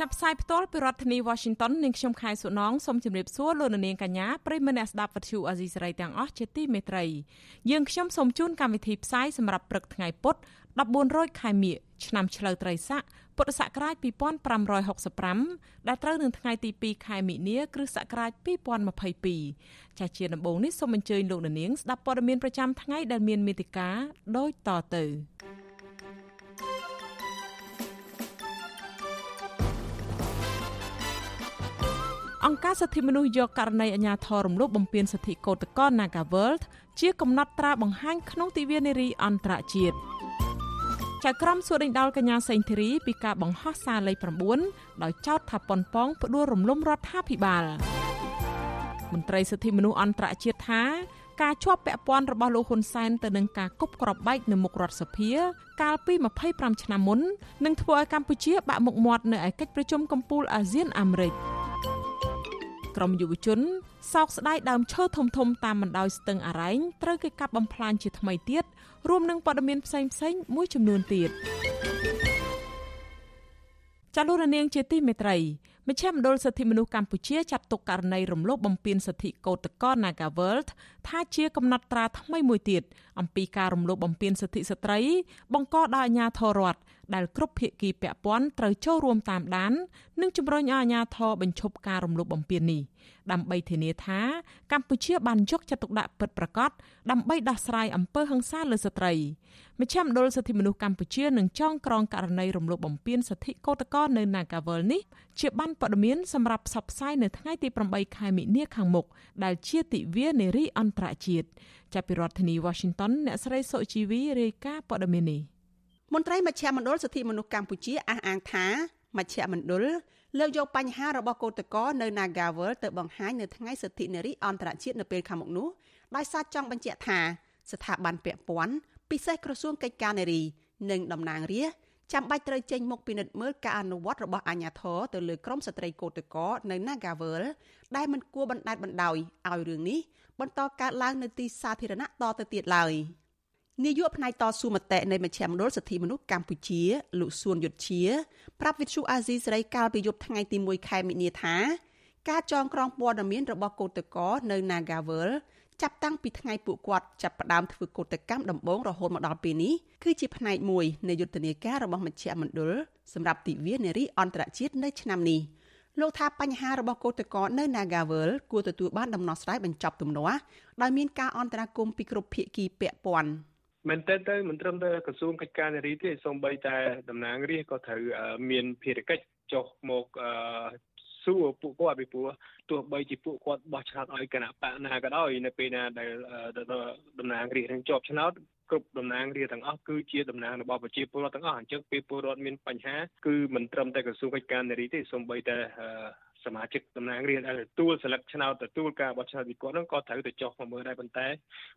ចាប់ផ្សាយផ្ទាល់ពីរដ្ឋធានី Washington នាងខ្ញុំខែសុណងសូមជម្រាបសួរលោកនាងកញ្ញាប្រិយមិត្តអ្នកស្ដាប់វិទ្យុអាស៊ីសេរីទាំងអស់ជាទីមេត្រីយើងខ្ញុំសូមជូនកម្មវិធីផ្សាយសម្រាប់ព្រឹកថ្ងៃពុធ14រោចខែមិញឆ្នាំឆ្លូវត្រីស័កពុទ្ធសករាជ2565ដែលត្រូវនឹងថ្ងៃទី2ខែមិនិនាគ្រិស្តសករាជ2022ចាស់ជាដំបូងនេះសូមអញ្ជើញលោកនាងស្ដាប់ព័ត៌មានប្រចាំថ្ងៃដែលមានមេតិការដូចតទៅ អង្គការសិទ្ធិមនុស្សយកករណីអាញាធររំលោភបំពានសិទ្ធិកោតក្រ Nagaworld ជាកំណត់ត្រាបង្ហាញក្នុងទិវានារីអន្តរជាតិចៅក្រមសួរដេញដោលកញ្ញាសេងធីរីពីការបង្ហោះសារលេខ9ដោយចោទថាប៉ុនប៉ងផ្ដួលរំលំរដ្ឋាភិបាលមន្ត្រីសិទ្ធិមនុស្សអន្តរជាតិថាការជាប់ពាក់ព័ន្ធរបស់លោកហ៊ុនសែនទៅនឹងការគប់ក្របបែកនៅមុខរដ្ឋសភា កាលពី25ឆ្នាំមុននឹងធ្វើឲ្យកម្ពុជាបាក់មុខមាត់នៅឯកិច្ចប្រជុំកំពូលអាស៊ានអាមេរិក ក្រមយុវជនសោកស្ដាយដើមឈើធំធំតាមបណ្ដោយស្ទឹងអរ៉ែងត្រូវគេកាប់បំផ្លាញជាថ្មីទៀតរួមនឹងព័ត៌មានផ្សេងផ្សេងមួយចំនួនទៀត ចាលោករនាងជាទីមេត្រីមជ្ឈមណ្ឌលសិទ្ធិមនុស្សកម្ពុជាចាត់ទុកករណីរំលោភបំពានសិទ្ធិកោតក្រ Nagaworld ថាជាកំណត់ត្រាថ្មីមួយទៀតអំពីការរំលោភបំពានសិទ្ធិស្ត្រី បង្កដោយអាជ្ញាធររដ្ឋដែលគ្រប់ភាគីពាក់ព័ន្ធត្រូវចូលរួមតាមដាន និងជំរុញឲ្យអាជ្ញាធរបញ្ឈប់ការរំលោភបំពាននេះដើម្បីធានាថាកម្ពុជាបានយកចិត្តទុកដាក់ពិតប្រាកដដើម្បីដោះស្រាយអំពើហិង្សាលើស្ត្រីមជ្ឈមណ្ឌលសិទ្ធិមនុស្សកម្ពុជានឹងចងក្រងករណីរំលោភបំពានសិទ្ធិកោតក្រនៅ Nagawal នេះជាបានព័ត៌មានសម្រាប់ផ្សព្វផ្សាយនៅថ្ងៃទី8ខែមិនិនាខាងមុខដែលជាទិវានារីអន្តរជាតិចាប់ពីរដ្ឋធានី Washington អ្នកស្រីសុជីវីរាយការណ៍ព័ត៌មាននេះមន្ត្រីមជ្ឈមណ្ឌលសិទ្ធិមនុស្សកម្ពុជាអះអាងថាមជ្ឈមណ្ឌល លើកយកបញ្ហារបស់កោតក្រនៅ Nagawal ទៅបង្ហាញនៅថ្ងៃសិទ្ធិនារីអន្តរជាតិនៅពេលខាងមុខនោះដោយសារចង់បញ្ជាក់ថាស្ថាប័នពាក់ព័ន្ធពិសេសក្រសួងកិច្ចការនារី និងតំណាងរាស្ត្រចាំបាច់ត្រូវចេញមុខពិនិត្យមើលការអនុវត្តរបស់អាជ្ញាធរទៅលើក្រមស្ត្រីកោតក្រនៅ Nagawal ដែលមិនគួរបណ្តែតបណ្តោយឲ្យរឿងនេះបន្តកើតឡើងនៅទីសាធារណៈតទៅទៀតឡើយ នាយកផ្នែកតស៊ូមតិនៃមជ្ឈមណ្ឌលសិទ្ធិមនុស្សកម្ពុជាលោកសួនយុទ្ធជាប្រាប់វិទ្យុអាស៊ីសេរីកាលពីយប់ថ្ងៃទី1ខែមិនិនាថាការចងក្រងព័ត៌មានរបស់កោតក្រនៅ Nagawal ចាប់តាំងពីថ្ងៃពួកគាត់ចាប់ផ្ដើមធ្វើកោតកម្មដំបូងរហូតមកដល់ពេលនេះគឺជាផ្នែកមួយនៃយុទ្ធនាការរបស់មជ្ឈមណ្ឌលសម្រាប់ទិវានារីអន្តរជាតិនៅឆ្នាំនេះលោកថាបញ្ហារបស់កោតក្រនៅ Nagawal គួរទទួលបានដំណោះស្រាយបញ្ចប់ទំនាស់ដោយមានការអន្តរាគមន៍ពីគ្រប់ភាគីពាក់ព័ន្ធ មែនតើទៅមិនត្រឹមតែក្រសួងកិច្ចការនារីទេសូម្បីតែតំណាងរាស្ត្រក៏ត្រូវមានភារកិច្ចចុះមកសួរពួកគាត់ពីព្រោះទោះបីជាពួកគាត់បោះឆ្នោតឲ្យគណៈបកណាក៏ដោយនៅពេលណាដែលតំណាងរាស្ត្រនឹងជាប់ឆ្នោតគ្រប់តំណាងរាស្ត្រទាំងអស់គឺជាតំណាងរបស់ប្រជាពលរដ្ឋទាំងអស់អញ្ចឹងពេលពលរដ្ឋមានបញ្ហាគឺមិនត្រឹមតែក្រសួងកិច្ចការនារីទេសូម្បីតែ សមាជិកតំណាងរាស្ត្រដែលទទួលសិលឹកឆ្នោតទទួលការបោះឆ្នោតពីគាត់ហ្នឹងក៏ត្រូវតែចុះមកមើលដែរប៉ុន្តែ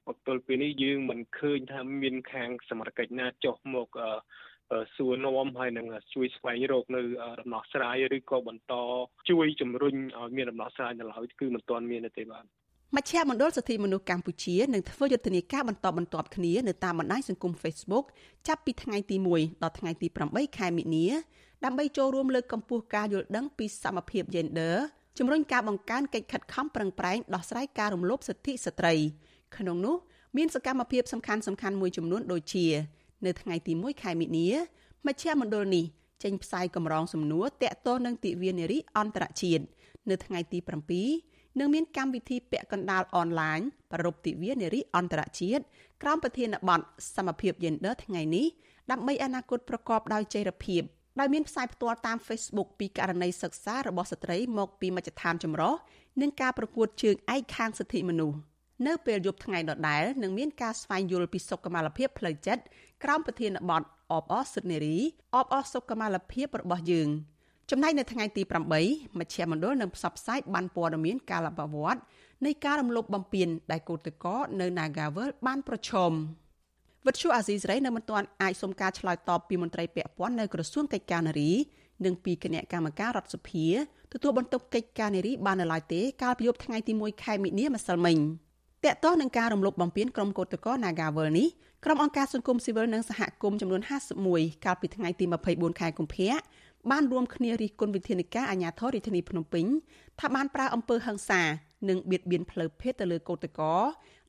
មកទល់ពេលនេះយើងមិនឃើញថាមានខាងសមត្ថកិច្ចណាចុះមកសួរនាំហើយនឹងជួយស្វែងរកនៅដំណោះស្រាយឬក៏បន្តជួយជំរុញឲ្យមានដំណោះស្រាយនៅឡើយគឺមិនទាន់មានទេបាទមជ្ឈមណ្ឌលសិទ្ធិមនុស្សកម្ពុជានឹងធ្វើយុទ្ធនាការបន្តបន្ទាប់គ្នានៅតាមបណ្ដាញសង្គម Facebook ចាប់ពីថ្ងៃទី1ដល់ថ្ងៃទី8ខែមិនិនា ដើម្បីចូលរួមលើកកម្ពស់ការយល់ដឹងពីសមភាព Gender ជំរុញការបង្កើនកិច្ចខិតខំប្រឹងប្រែងដោះស្រាយការរំលោភសិទ្ធិស្ត្រី ក្នុងនោះមានសកម្មភាពសំខាន់ៗមួយចំនួនដូចជា នៅថ្ងៃទី1ខែមិនិនាមជ្ឈមណ្ឌលនេះចេញផ្សាយកម្រងសំណួរតាក់ទងនឹងទិវានារីអន្តរជាតិនៅថ្ងៃទី7នឹងមានកម្មវិធីពាក់កណ្ដាលអនឡាញប្រពៃទិវានារីអន្តរជាតិក្រោមប្រធានបទសមភាព Gender ថ្ងៃនេះដើម្បីអនាគតប្រកបដោយចីរភាព ដោយមានផ្សាយផ្ទាល់តាម Facebook ពីករណីសិក្សារបស់ស្ត្រីមកពីមជ្ឈដ្ឋានចម្រុះនិងការប្រកួតជើងឯកខាងសិទ្ធិមនុស្សនៅពេលយប់ថ្ងៃដដែលនឹងមានការស្វែងយល់ពីសុខុមាលភាពផ្លូវចិត្តក្រោមប្រធានបទអបអរសិទ្ធិនារីអបអរសុខុមាលភាពរបស់យើងចំណែកនៅថ្ងៃទី8មជ្ឈមណ្ឌលនឹងផ្សព្វផ្សាយបានព័ត៌មានការលបវត្តនៃការរំលោភបំពានដែលកោតក្រនៅ Nagavel បានប្រឈម វិទ្យុអាស៊ីសេរីនៅមិនទាន់អាចសុំការឆ្លើយតបពីមន្ត្រីពាក់ព័ន្ធនៅក្រសួងកិច្ចការនារីនិងពីគណៈកម្មការរដ្ឋសភាទទួលបន្ទុកកិច្ចការនារីបាននៅឡើយទេកាលពីយប់ថ្ងៃទី1ខែមិនិនាម្សិលមិញតកតោះនឹងការរំលោភបំពានក្រុមកោតក្រ Nagavel នេះក្រុមអង្គការសង្គមស៊ីវិលនិងសហគមន៍ចំនួន51កាលពីថ្ងៃទី24ខែកុម្ភៈបានរួមគ្នារិះគន់វិធានការអាជ្ញាធររាជធានីភ្នំពេញថាបានប្រើអំពើហិង្សា និងបៀតបៀនផ្លូវភេទទៅលើកោតក្រ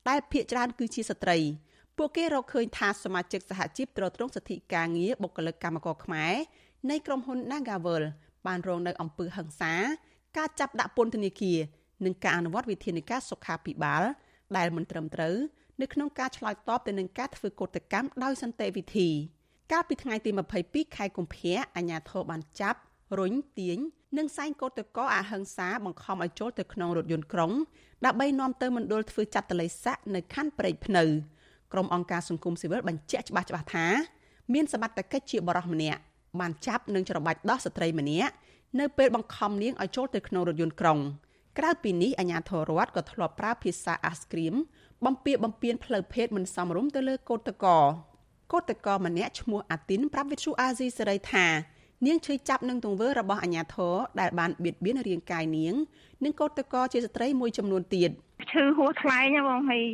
ដែលភ ieck ច្រើនគឺជាស្ត្រី ពួកគេរកឃើញថាសមាជិកសហជីពត្រួតត្រងសិទ្ធិការងារបុគ្គលិកកម្មករខ្មែរនៃក្រុមហ៊ុន Nagavel បានរងនៅអំពើហិង្សា ការចាប់ដាក់ពន្ធនាគារនិងការអនុវត្តវិធានការសុខាភិបាល ដែលមិនត្រឹមត្រូវនៅក្នុងការឆ្លើយតបទៅនឹងការធ្វើកោតកម្មដោយសន្តិវិធី កាលពីថ្ងៃទី22ខែកុម្ភៈអាជ្ញាធរបានចាប់រុញទាញនិងសែងកោតក្រអហិង្សាបង្ខំឲ្យចូលទៅក្នុងរថយន្តក្រុងដើម្បីនាំទៅមណ្ឌលធ្វើចាត់តល័យស័កនៅខណ្ឌព្រែកភ្នៅ ក្រុមអង្គការសង្គមស៊ីវិលបញ្ជាក់ច្បាស់ច្បាស់ថាមានសមត្ថកិច្ចជាបរិសម្នាក់បានចាប់និងច្របាច់ដោះស្ត្រីម្នាក់នៅពេលបង្ខំនាងឲ្យចូលទៅក្នុងរថយន្តក្រុងក្រៅពីនេះអាជ្ញាធររដ្ឋក៏ធ្លាប់ប្រើភាសាអាស្គ្រីមបំពៀបំពៀនផ្លូវភេទមិនសមរម្យទៅលើកូតកោកូតកោម្នាក់ឈ្មោះអាទីនប្រាប់វិទ្យុអាស៊ីសេរីថានាងឈឺចាប់នឹងទង្វើរបស់អាញាធរដែលបានបៀតបៀនរាងកាយនាងនិងកូតកោជាស្ត្រីមួយចំនួនទៀតឈឺហួសថ្លែងបងហើយ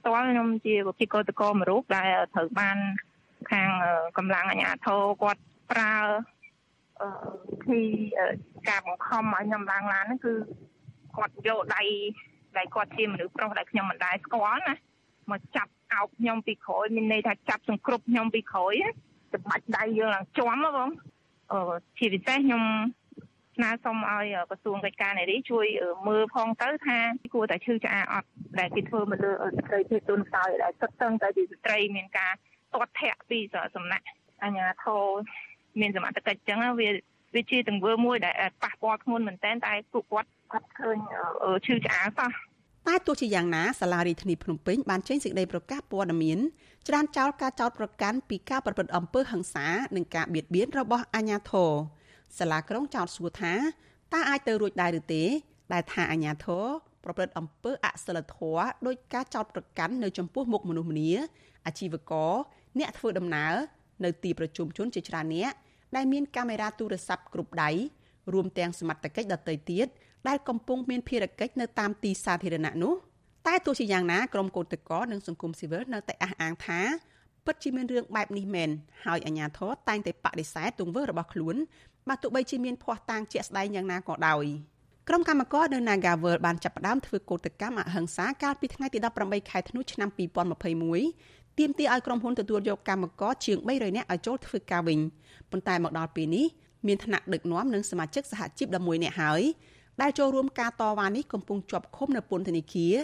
ផ្ទាល់ខ្ញុំជាវិកោតកោមួយរូបដែលត្រូវបានខាងកម្លាំងអាញាធរគាត់ប្រើពីការបង្ខំឲ្យខ្ញុំឡើងឡានហ្នឹងគឺគាត់យកដៃដៃគាត់ជាមនុស្សប្រុសដែលខ្ញុំមិនដែលស្គាល់ណាមកចាប់អោបខ្ញុំពីក្រោយមានន័យថាចាប់សង្គ្រប់ខ្ញុំពីក្រោយច្បាច់ដៃយើងឡើងជាប់បងអឺជាពិសេសខ្ញុំ ស្នើសុំឲ្យក្រសួងកិច្ចការនារីជួយមើលផងទៅថាគួរតែឈឺឆ្អាអត់ដែលគេធ្វើមកលើស្ត្រីភេទទុនខ្សោយដែលទឹកតឹងតែជាស្ត្រីមានការទាត់ធាក់ពីសំណាក់អាជ្ញាធរមានសមត្ថកិច្ចចឹងវាវាជាទង្វើមួយដែលប៉ះពាល់ធ្ងន់មែនតើតែពួកគាត់គាត់ឃើញឈឺឆ្អាសោះតែទោះជាយ៉ាងណាសាលារដ្ឋាភិបាលភ្នំពេញបានចេញសេចក្តីប្រកាសព័ត៌មានច្រានចោលការចោទប្រកាន់ពីការប្រព្រឹត្តអំពើហិង្សានិងការបៀតបៀនរបស់អាជ្ញាធរ សាលាក្រុងចោទសួរថាតើអាចទៅរួចដែរឬទេដែលថាអាជ្ញាធរប្រព្រឹត្តអំពើអសិលធម៌ដោយការចោទប្រកាន់នៅចំពោះមុខមនុស្សម្នាអាជីវករអ្នកធ្វើដំណើរនៅទីប្រជុំជនជាច្រើនអ្នកដែលមានកាមេរ៉ាទូរស័ព្ទគ្រប់ដៃរួមទាំងសមត្ថកិច្ចដទៃទៀតដែលកំពុងមានភារកិច្ចនៅតាមទីសាធារណៈនោះតែទោះជាយ៉ាងណាក្រមកោតក្រនិងសង្គមស៊ីវិលនៅតែអះអាងថាពិតជាមានរឿងបែបនេះមែនហើយអាជ្ញាធរតែងតែបដិសេធទង្វើរបស់ខ្លួន បើទោះបីជាមានភ័ស្តុតាងជាក់ស្ដែងយ៉ាងណាក៏ដោយក្រុមកម្មករនៅ Nagavel បានចាប់ផ្ដើមធ្វើកោតកម្មអហិង្សាកាលពីថ្ងៃទី18ខែធ្នូឆ្នាំ2021ទាមទារឲ្យក្រុមហ៊ុនទទួលយកកម្មករជាង300នាក់ឲ្យចូលធ្វើការវិញប៉ុន្តែមកដល់ពេលនេះមានថ្នាក់ដឹកនាំនិងសមាជិកសហជីព11នាក់ហើយដែលចូលរួមការតវ៉ានេះកំពុងជាប់ឃុំនៅពន្ធនាគារ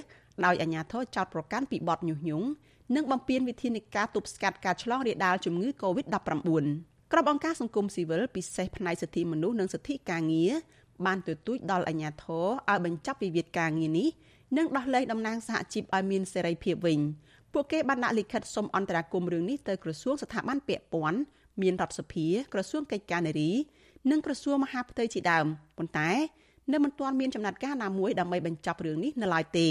ដោយអាជ្ញាធរចោទប្រកាន់ពីបទញុះញង់និងបំពានវិធានការទប់ស្កាត់ការឆ្លងរាលដាលជំងឺ Covid-19 ក្រុមអង្គការសង្គមស៊ីវិលពិសេសផ្នែកសិទ្ធិមនុស្សនិងសិទ្ធិការងារបានទទូចដល់អាជ្ញាធរឲ្យបញ្ចប់វិវាទការងារនេះនិងដោះលែងតំណាងសហជីពឲ្យមានសេរីភាពវិញពួកគេបានដាក់លិខិតសុំអន្តរាគមន៍រឿងនេះទៅក្រសួងស្ថាប័នពាក់ព័ន្ធមានរដ្ឋសភាក្រសួងកិច្ចការនារីនិងក្រសួងមហាផ្ទៃជាដើមប៉ុន្តែនៅមិនទាន់មានចំណាត់ការណាមួយដើម្បីបញ្ចប់រឿងនេះនៅឡើយទេ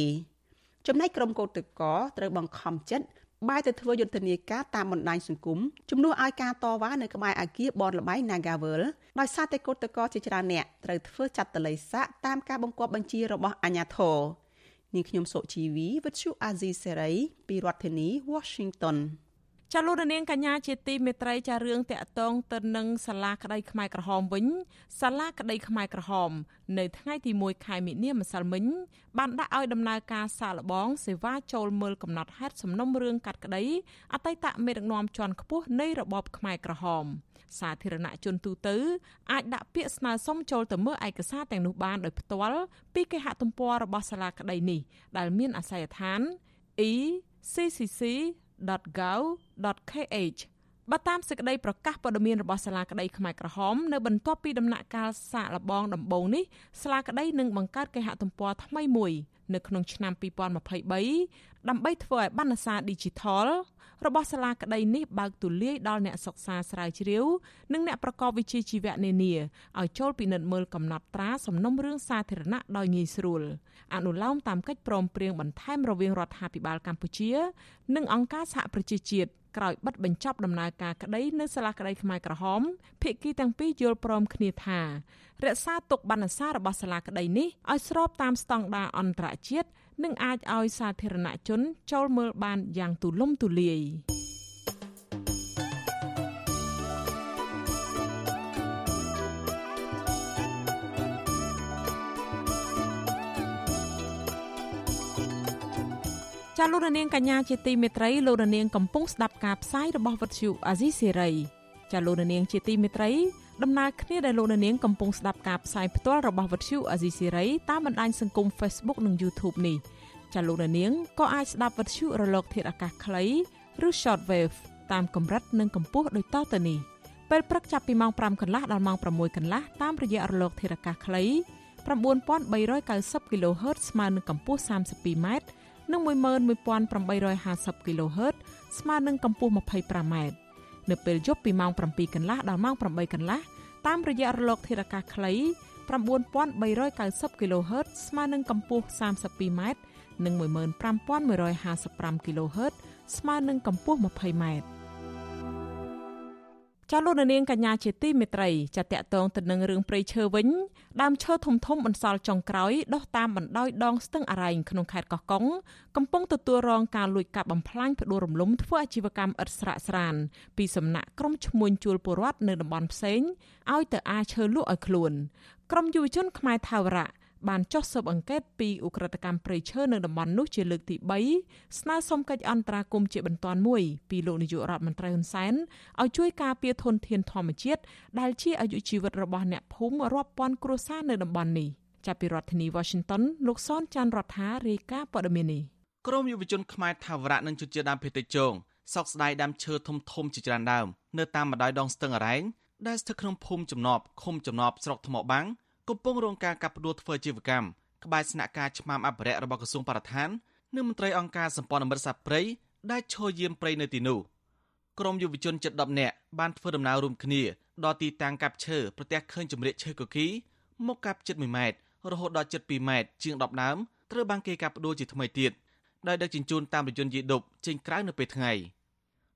ចំណែកក្រុមកោតតកត្រូវបង្ខំចិត្ត បែរទៅធ្វើយុទ្ធនាការតាមបណ្ដាញសង្គមជំនួសឲ្យការតវ៉ានៅក្បែរអគារបនលបៃ Nagavel ដោយសារតែកោតតកជាច្រើនអ្នកត្រូវធ្វើចាត់តល័យស័កតាមការបង្គាប់បញ្ជារបស់អាជ្ញាធរនាងខ្ញុំសុជីវីវិទ្យុអាស៊ីសេរីពីរដ្ឋធានី Washington ចាលោករនាងកញ្ញាជាទីមេត្រីចារឿងតាក់ទងទៅនឹងសាលាក្តីខ្មែរក្រហមវិញសាលាក្តីខ្មែរក្រហម នៅថ្ងៃទី1ខែមិនិនាម្សិលមិញបានដាក់ឲ្យដំណើរការសាកល្បង សេវាចូលមើលកំណត់ហេតុសំណុំរឿងកាត់ក្តីអតីតមេដឹកនាំជាន់ខ្ពស់នៃរបបខ្មែរក្រហម សាធារណជនទូទៅអាចដាក់ពាក្យស្នើសុំចូលទៅមើលឯកសារទាំងនោះបានដោយផ្ទាល់ពីគេហទំព័ររបស់សាលាក្តីនេះដែលមានអាសយដ្ឋាន e.ccc www.gov.kh បើតាមសេចក្តីប្រកាសព័ត៌មានរបស់សាលាក្តីខ្មែរក្រហមនៅបន្ទាប់ពីដំណាក់កាលសាកល្បងដំបូងនេះសាលាក្តីនឹងបង្កើតគេហទំព័រថ្មីមួយ នៅក្នុងឆ្នាំ2023ដើម្បីធ្វើឲ្យបណ្ណសារ Digital របស់សាលាក្តីនេះបើកទូលាយដល់អ្នកសិក្សាស្រាវជ្រាវនិងអ្នកប្រកបវិជ្ជាជីវៈនានាឲ្យចូលពិនិត្យមើលកំណត់ត្រាសំណុំរឿងសាធារណៈដោយងាយស្រួលអនុលោមតាមកិច្ចព្រមព្រៀងបន្ថែមរវាងរដ្ឋាភិបាលកម្ពុជា និងអង្គការសហប្រជាជាតិក្រោយបិទបញ្ចប់ដំណើរការក្តីនៅសាលាក្តីខ្មែរក្រហមភាគីទាំងពីរយល់ព្រមគ្នាថារក្សាទុកបណ្ណសាររបស់សាលាក្តីនេះឲ្យស្របតាមស្តង់ដារអន្តរជាតិ និងអាចឲ្យសាធារណជនចូលមើលបានយ៉ាងទូលំទូលាយចាលោករនាងកញ្ញាជាទីមេត្រីលោករនាងកំពុងស្ដាប់ការផ្សាយរបស់វិទ្យុអាស៊ីសេរីចាលោករនាងជាទីមេត្រី ដំណើរគ្នាដែលលោករនាងកំពុងស្ដាប់ការផ្សាយផ្ទាល់របស់វិទ្យុអាស៊ីសេរីតាមបណ្ដាញសង្គម Facebook និង YouTube នេះចាលោករនាងក៏អាចស្ដាប់វិទ្យុរលក ធាតុអាកាសខ្លីឬ Shortwave តាមកម្រិតនិងកម្ពស់ដូចតទៅនេះពេលព្រឹកចាប់ពីម៉ោង5កន្លះដល់ម៉ោង6កន្លះតាមរយៈរលក ធាតុអាកាសខ្លី9390 kHz ស្មើនឹងកម្ពស់ 32m និង11850 kHz ស្មើនឹងកម្ពស់ 25m នៅពេលយប់ពីម៉ោង7កន្លះដល់ម៉ោង8កន្លះតាមរយៈរលកធាតុអាកាសខ្លី9390 kHz ស្មើនឹងកម្ពស់ 32m និង15155 kHz ស្មើនឹងកម្ពស់ 20m ចាលោកនាងកញ្ញាជាទីមេត្រីចាតកតងទៅនឹងរឿងព្រៃឈើវិញដើមឈើធំធំបន្សល់ចុងក្រោយដុះតាមបណ្ដោយដងស្ទឹងអរ៉ែងក្នុងខេត្តកោះកុងកំពុងទទួលរងការលួចកាប់បំផ្លាញផ្ដួលរំលំធ្វើអាជីវកម្មឥតស្រាកស្រានពីសំណាក់ក្រុមឈ្មួញជួលពលរដ្ឋនៅតំបន់ផ្សេងឲ្យទៅអាឈើលក់ឲ្យខ្លួន ក្រុមយុវជនខ្មែរថាវរៈ បានចុះស៊ើបអង្កេតពីឧក្រិដ្ឋកម្មព្រៃឈើនៅតំបន់នោះជាលើកទី3ស្នើសុំកិច្ចអន្តរាគមន៍ជាបន្ទាន់មួយពីលោកនាយករដ្ឋមន្ត្រីហ៊ុនសែនឲ្យជួយការពារធនធានធម្មជាតិដែលជាអាយុជីវិតរបស់អ្នកភូមិរាប់ពាន់គ្រួសារនៅតំបន់នេះចាប់ពីរដ្ឋធានី Washington លោកសនចាន់រដ្ឋារាយការណ៍ព័ត៌មាននេះក្រមយុវជនខ្មែរថាវរៈនិងជនជាតិដើមភាគតិចជងសោកស្ដាយដើមឈើធំធំជាច្រើនដើមនៅតាមបណ្ដោយដងស្ទឹងអរ៉ែងដែលស្ថិតក្នុងភូមិចំណប់ឃុំចំណប់ស្រុកថ្មបាំង កំពុងរងការកាប់ផ្ដួលធ្វើជីវកម្មក្បែរស្នាក់ការឆ្មាំអភិរក្សរបស់ក្រសួងបរិស្ថាននិងមន្ត្រីអង្គការសម្ព័ន្ធមិត្តសត្វព្រៃដែលឈរយាមព្រៃនៅទីនោះក្រុមយុវជនជិត10នាក់បានធ្វើដំណើររួមគ្នាដល់ទីតាំងកាប់ឈើប្រទះឃើញជំរាកឈើកគីមកកាប់ជិត1ម៉ែត្ររហូតដល់ជិត2ម៉ែត្រជាង10ដើមត្រូវបានគេកាប់ផ្ដួលជាថ្មីទៀតដោយដឹកជញ្ជូនតាមរថយន្តយីដុបចេញក្រៅនៅពេលថ្ងៃ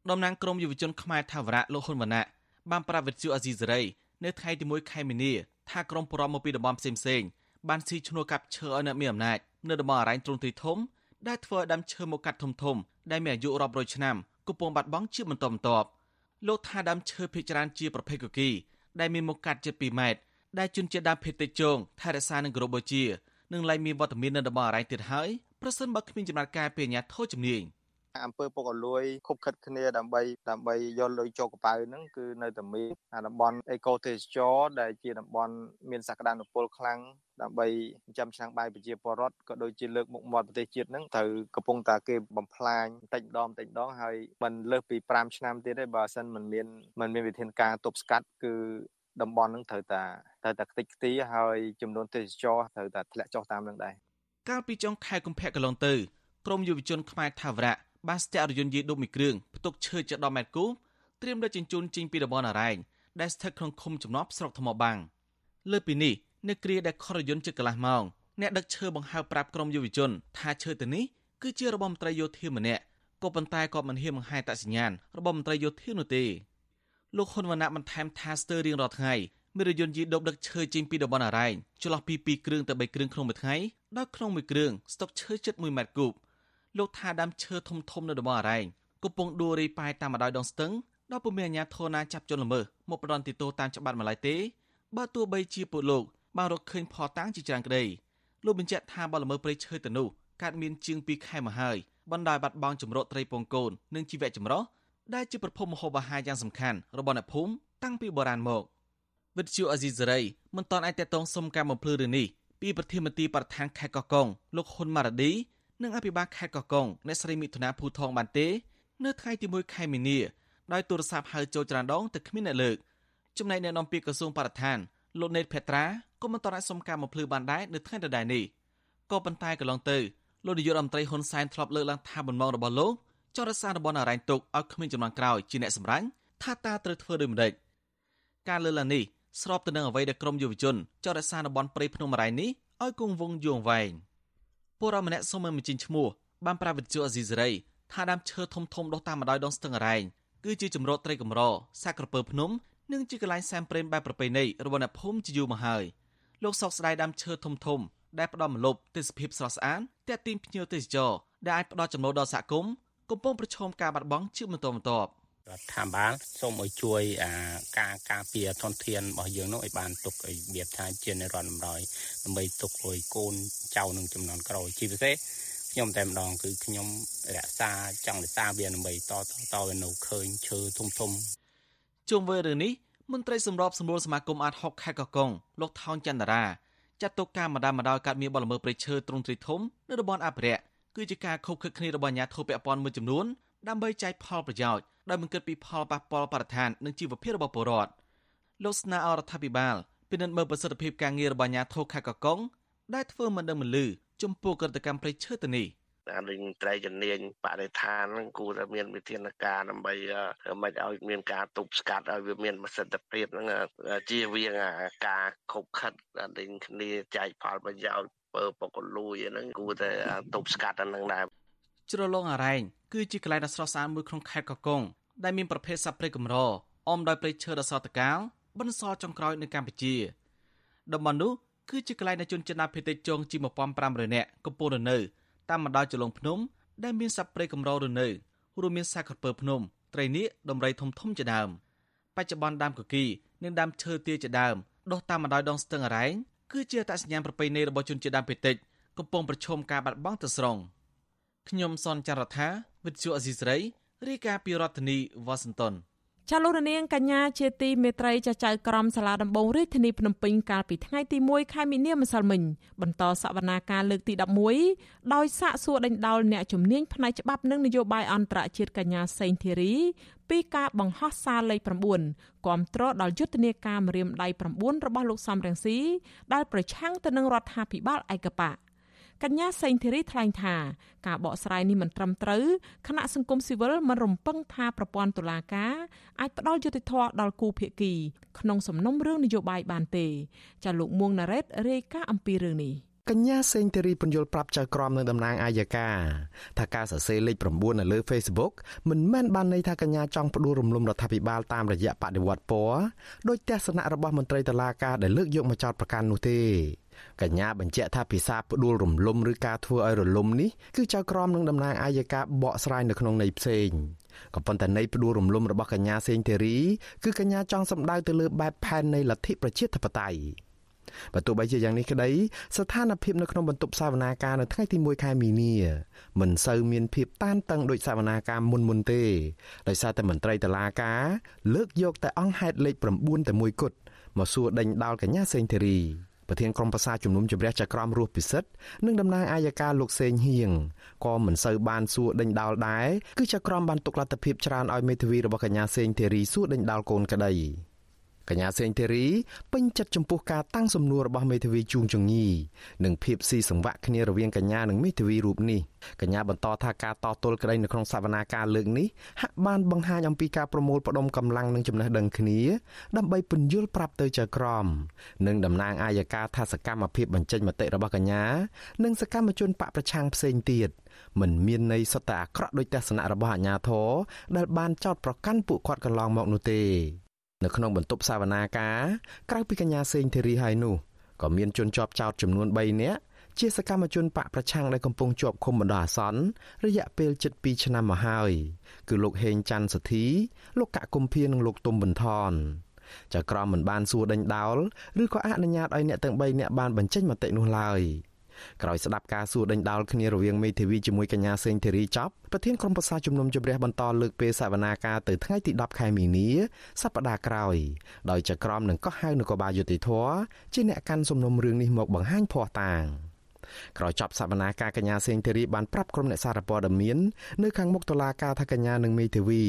តំណាងក្រុមយុវជនខ្មែរថាវរៈលោកហ៊ុនវណ្ណៈបានប្រាប់វិទ្យុអាស៊ីសេរីនៅថ្ងៃទី1ខែមីនា ថាក្រុមប្រមមកពីតំបន់ផ្សេងផ្សេងបានស៊ីឈ្នួលកាប់ឈើឲ្យអ្នកមានអំណាចនៅតំបន់អរ៉ែងទ្រង់ទ្រីធំដែលធ្វើឲ្យដើមឈើមកកាត់ធំធំដែលមានអាយុរាប់រយឆ្នាំកំពុងបាត់បង់ជាបន្តបន្ទាប់លោកថាដើមឈើភាគច្រើនជាប្រភេទកគីដែលមានមកកាត់ជិត2ម៉ែត្រដែលជន់ជាដើមភេទតិចជងថែរក្សានឹងគោរពបូជានឹងឡៃមានវត្តមាននៅតំបន់អរ៉ែងទៀតហើយប្រសិនបើគ្មានចំណាត់ការពីអាជ្ញាធរជំនាញ អំពើពុករលួយខົບខិតគ្នាដើម្បីដើម្បីយកលុយចូលកប៉ៅហ្នឹងគឺនៅតែមានអាតំបន់អេកូទេសចរដែលជាតំបន់មានសក្តានុពលខ្លាំងដើម្បីចាំឆ្នាំងបាយប្រជាពលរដ្ឋក៏ដូចជាលើកមុខមាត់ប្រទេសជាតិហ្នឹងត្រូវកំពុងតាគេបំផ្លាញបន្តិចម្ដងបន្តិចម្ដងហើយមិនលើសពី5ឆ្នាំទៀតទេបើសិនមិនមានមិនមានវិធានការទប់ស្កាត់គឺតំបន់ហ្នឹងត្រូវតាត្រូវតាខ្ទេចខ្ទីហើយចំនួនទេសចរត្រូវតាធ្លាក់ចុះតាមនឹងដែរកាលពីចុងខែកុម្ភៈកន្លងទៅក្រមយុវជនខ្មែរថាវរៈ បានស្ទាក់រយន្តយាយដុបមួយគ្រឿងផ្ទុកឈើជិត10ម៉ែត្រគូបត្រៀមដឹកជញ្ជូនចេញពីតំបន់អរ៉ែងដែលស្ថិតក្នុងឃុំចំណប់ស្រុកថ្មបាំងលើពីនេះនៅគ្រាដែលខរយន្តជិតកន្លះម៉ោងអ្នកដឹកឈើបង្ហើបប្រាប់ក្រុមយុវជន ថាឈើទៅនេះគឺជារបស់មន្ត្រីយោធាម្នាក់ក៏ប៉ុន្តែក៏មិនហ៊ានបង្ហាញតសញ្ញាណរបស់មន្ត្រីយោធានោះទេលោកហ៊ុនវណ្ណៈបន្ថែមថាស្ទើររៀងរាល់ថ្ងៃមានរយន្តយីដប់ដឹកឈើចេញពីតំបន់អរ៉ែងចន្លោះពី2គ្រឿងទៅ3គ្រឿងក្នុងមួយថ្ងៃដោយក្នុងមួយគ្រឿងស្តុកឈើជិត1ម៉ែត្រគូប លោកថាដើមឈើធំធំនៅតំបន់អរ៉ែងកំពុងដួលរីប៉ែតាមម្ដាយដងស្ទឹងដល់ពុំមានអាជ្ញាធរណាចាប់ជនល្មើសមកផ្ដន់ទីតោតាមច្បាប់ម្ល៉េះទេបើទោះបីជាពួកលោកបានរកឃើញផតាំងជាច្រើនក្តីលោកបញ្ជាក់ថាបលល្មើសព្រៃឈើទៅនោះកើតមានជាង2ខែមកហើយបណ្ដាលបាត់បង់ចម្រោកត្រីពងកូននិងជីវៈចម្រុះដែលជាប្រភពម្ហូបអាហារយ៉ាងសំខាន់របស់អ្នកភូមិតាំងពីបុរាណមកវិទ្យុអេស៊ីសេរីមិនទាន់អាចតតងសុំការបំភ្លឺរឿងនេះពីប្រធានមន្ត្រីបរិស្ថានខេត្តកោះកុងលោកហ៊ុនម៉ារ៉ាឌី និងអភិបាលខេត្តកោះកុងអ្នកស្រីមិថុនាភូថងបានទេ នៅថ្ងៃទី1ខែមីនាដោយទូរស័ព្ទហៅចូលច្រើនដងតែគ្មានអ្នកលើកចំណែកអ្នកនាំពាក្យក្រសួងបរិស្ថានលោកណេតភេត្រាក៏មិនតរសុំការបំភ្លឺបានដែរនៅថ្ងៃដដែលនេះក៏ប៉ុន្តែកន្លងទៅលោកនាយករដ្ឋមន្ត្រីហ៊ុនសែនធ្លាប់លើកឡើងថាបំណងរបស់លោកចោទរសារតំបន់អរ៉ែងទុកឲ្យគ្មានចំនួនក្រោយជាអ្នកសម្រាញ់ថាតើត្រូវធ្វើដូចម្តេចការលើកឡើងនេះស្របទៅនឹងអ្វីដែលក្រមយុវជនចោទរសារតំបន់ព្រៃភ្នំអរ៉ែងនេះឲ្យគង់វង្សយូរអង្វែង ពលរដ្ឋម្នាក់សូមមិនបញ្ចេញឈ្មោះបានប្រាប់វិទ្យុអេស៊ីសេរីថាដើមឈើធំធំដុះតាមបណ្ដោយដងស្ទឹងអរ៉ែងគឺជាជំរកត្រីកម្រសាក់ក្រពើភ្នំនិងជាកន្លែងសែនព្រេនបែបប្រពៃណីរបស់អ្នកភូមិជាយូរមកហើយលោកសោកស្ដាយដើមឈើធំធំដែលផ្ដល់មលប់ទេសភាពស្រស់ស្អាតទាក់ទាញភ្ញៀវទេសចរដែលអាចផ្ដល់ចំណូលដល់សហគមន៍កំពុងប្រឈមការបាត់បង់ជាបន្តបន្ទាប់ រដ្ឋាភិបាលសូមឲ្យជួយអាការការពារធនធានរបស់យើងនោះឲ្យបានទុកឲ្យរបៀបថាជានិរន្តរ៍បំរយដើម្បីទុកឲ្យកូនចៅនឹងចំនួនក្រោយជាពិសេសខ្ញុំតែម្ដងគឺខ្ញុំរក្សាចង់រក្សាវាដើម្បីតតតទៅនៅឃើញឈើធំធំជុំវិញរឿងនេះមន្ត្រីសម្របសម្រួលសមាគមអាត60ខេត្តកកុងលោកថោងចន្ទរាចាត់ទុកការម្ដងម្ដងកាត់មានបលល្មើសព្រៃឈើទ្រង់ទ្រីធំនៅតំបន់អភិរក្សគឺជាការខົບខិតគ្នារបស់អាជ្ញាធរពាក់ព័ន្ធមួយចំនួន ដើម្បីចែកផលប្រយោជន៍ដោយមិនគិតពីផលប៉ះពាល់បរិស្ថាននិងជីវភាពរបស់ពលរដ្ឋលោកស្នើអរដ្ឋាភិបាលពិនិត្យមើលប្រសិទ្ធភាពការងាររបស់អាជ្ញាធរខេត្តកកុងដែលធ្វើមិនដឹងមិនលឺចំពោះក្រតកម្មព្រៃឈើទៅនេះអានឹងត្រីជំនាញបរិស្ថានហ្នឹងគួរតែមានវិធានការដើម្បីមិនឲ្យមានការទប់ស្កាត់ឲ្យវាមានប្រសិទ្ធភាពហ្នឹងជៀសវាងការខົບខិតនឹងគ្នាចែកផលប្រយោជន៍ពើបកលួយហ្នឹងគួរតែទប់ស្កាត់អាហ្នឹងដែរ ជ្រលងអរ៉ែងគឺជាកន្លែងដ៏ស្រស់ស្អាតមួយក្នុងខេត្តកកុងដែលមានប្រភេទសត្វព្រៃកម្រអមដោយព្រៃឈើដ៏ស្រស់ត្រកាលបន្សល់ចុងក្រោយនៅកម្ពុជាតំបន់នោះគឺជាកន្លែងដែលជនជាតិដើមភាគតិចជងជាង1500នាក់កំពុងរស់នៅតាមបណ្ដោយចលងភ្នំដែលមានសត្វព្រៃកម្ររស់នៅរួមមានសាក្រពើភ្នំត្រីនាគដំរីធំធំជាដើមបច្ចុប្បន្នដើមកគីនិងដើមឈើទាជាដើមដុះតាមបណ្ដោយដងស្ទឹងអរ៉ែងគឺជាអត្តសញ្ញាណប្រពៃណីរបស់ជនជាតិដើមភាគតិចកំពុងប្រឈមការបាត់បង់ទៅស្រុង ខ្ញុំសនចាររថាវិទ្យុអេស៊ីស្រីរាយការណ៍ពីរដ្ឋធានីវ៉ាស៊ីនតោនចាលោកនាងកញ្ញាជាទីមេត្រីចាចៅក្រមសាលាដំបងរាជធានីភ្នំពេញកាលពីថ្ងៃទី1ខែមីនាម្សិលមិញបន្តសវនាការលើកទី11ដោយសាកសួរដេញដោលអ្នកជំនាញផ្នែកច្បាប់និងនយោបាយអន្តរជាតិកញ្ញាសេងធីរីពីការបង្ហោះសារលេខ9គាំទ្រដល់យុទ្ធនាការម្រាមដៃ9របស់លោកសំរងស៊ីដែលប្រឆាំងទៅនឹងរដ្ឋាភិបាលឯកបៈក ញ្ញាសេងធីរីថ្លែងថាការបកស្រាយនេះមិនត្រឹមត្រូវគណៈសង្គមស៊ីវិលមិនរំពឹងថាប្រព័ន្ធតុលាការអាចផ្ដល់យុត្តិធម៌ដល់គូភាគីក្នុងសំណុំរឿងនយោបាយបានទេចាលោកមួងណារ៉េតរាយការណ៍អំពីរឿងនេះកញ្ញាសេងធីរីពន្យល់ប្រាប់ចៅក្រមនឹងតំណាងអាយកាថាការសរសេរលេខ9នៅលើ Facebook មិនមែនបានន័យថាកញ្ញាចង់ផ្ដួលរំលំរដ្ឋាភិបាលតាមរយៈបដិវត្តពណ៌ដោយទស្សនៈរបស់មន្ត្រីតុលាការដែលលើកយកមកចោទប្រកាន់នោះទេ កញ្ញាបញ្ជាក់ថាភាសាផ្ដួលរំលំឬការធ្វើឲ្យរលំនេះគឺចៅក្រមនឹងតំណាងអាយកាបកស្រាយនៅក្នុងន័យផ្សេងក៏ប៉ុន្តែន័យផ្ដួលរំលំរបស់កញ្ញាសេងធីរីគឺកញ្ញាចង់សម្ដៅទៅលើបែបផែននៃលទ្ធិប្រជាធិបតេយ្យបើទោះបីជាយ៉ាងនេះក្តីស្ថានភាពនៅក្នុងបន្ទប់សវនាការនៅថ្ងៃទី1ខែមីនាមិនសូវមានភាពតានតឹងដូចសវនាការមុនមុនទេដោយសារតែមន្ត្រីតុលាការលើកយកតែអង្គហេតុលេខ9តែមួយគត់មកសួរដេញដោលកញ្ញាសេងធីរី ប្រធានក្រុមប្រឹក្សាជំនុំជម្រះចក្រមរស់ពិសិដ្ឋនិងតំណាងអាយកាលោកសេងហៀងក៏មិនសូវបានសួរដេញដោលដែរគឺចក្រមបានទុកលទ្ធភាពច្រើនឲ្យមេធាវីរបស់កញ្ញាសេងធីរីសួរដេញដោលកូនក្តី កញ្ញាសេងធីរីពេញចិត្តចំពោះការតាំងសំណួររបស់មេធាវីជួងចងីនិងភាពស៊ីសង្វាក់គ្នារវាងកញ្ញានិងមេធាវីរូបនេះកញ្ញាបន្តថាការតទល់ក្តីនៅក្នុងសវនាការលើកនេះហាក់បានបង្ហាញអំពីការប្រមូលផ្ដុំកម្លាំងនិងចំណេះដឹងគ្នា ដើម្បីពន្យល់ប្រាប់ទៅចៅក្រមនិងតំណាងអាយកាថាសកម្មភាពបញ្ចេញមតិរបស់កញ្ញានិងសកម្មជនបកប្រឆាំងផ្សេងទៀតមិនមានន័យសុទ្ធតែអាក្រក់ដោយទស្សនៈរបស់អាជ្ញាធរដែលបានចោទប្រកាន់ពួកគាត់កន្លងមកនោះទេ នៅក្នុងបន្ទប់សវនាការក្រៅពីកញ្ញាសេងធីរីហើយនោះក៏មានជនជាប់ចោតចំនួន3នាក់ជាសកម្មជនបកប្រឆាំងដែលកំពុងជាប់ឃុំបណ្ដោះអាសន្នរយៈពេល7ឆ្នាំមកហើយគឺលោកហេងច័ន្ទសទ្ធីលោកកកុម្ភានិងលោកទុំបន្ថនចៅក្រមមិនបានសួរដេញដោលឬក៏អនុញ្ញាតឲ្យអ្នកទាំង3នាក់បានបញ្ចេញមតិនោះឡើយ។ ក្រោយស្ដាប់ការសួរដេញដោលគ្នារវាងមេធាវីជាមួយកញ្ញាសេងធីរីចប់ប្រធានក្រុមប្រឹក្សាជំនុំជម្រះបន្តលើកពេលសវនាការទៅថ្ងៃទី10ខែមីនាសប្តាហ៍ក្រោយដោយចក្រមនឹងកោះហៅនគរបាលយុតិធធជាអ្នកកាន់សំណុំរឿងនេះមកបង្ហាញភ័ស្តុតាងក្រោយចប់សវនាការកញ្ញាសេងធីរីបានប្រាប់ក្រុមអ្នកសារព័ត៌មាននៅខាងមុខតុលាការថាកញ្ញានិងមេធាវី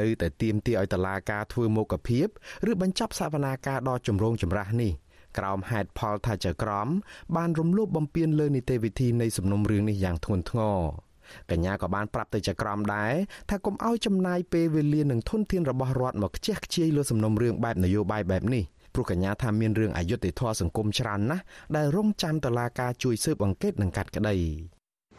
នៅតែទាមទារឲ្យតុលាការធ្វើមុខភាពឬបញ្ចប់សវនាការដ៏ចម្រូងចម្រាសនេះ ក្រោមហេតុផលថាចៅក្រមបានរំលោភបំពានលើនីតិវិធីនៃសំណុំរឿងនេះយ៉ាងធ្ងន់ធ្ងរកញ្ញាក៏បានប្រាប់ទៅចក្រមដែរថាកុំឲ្យចំណាយពេលវេលានិងធនធានរបស់រដ្ឋមកខ្ជះខ្ជាយលើសំណុំរឿងបែបនយោបាយបែបនេះព្រោះកញ្ញាថាមានរឿងអយុត្តិធម៌សង្គមច្រើនណាស់ដែលរងចាំតឡាការជួយស៊ើបអង្កេតនិងកាត់ក្តី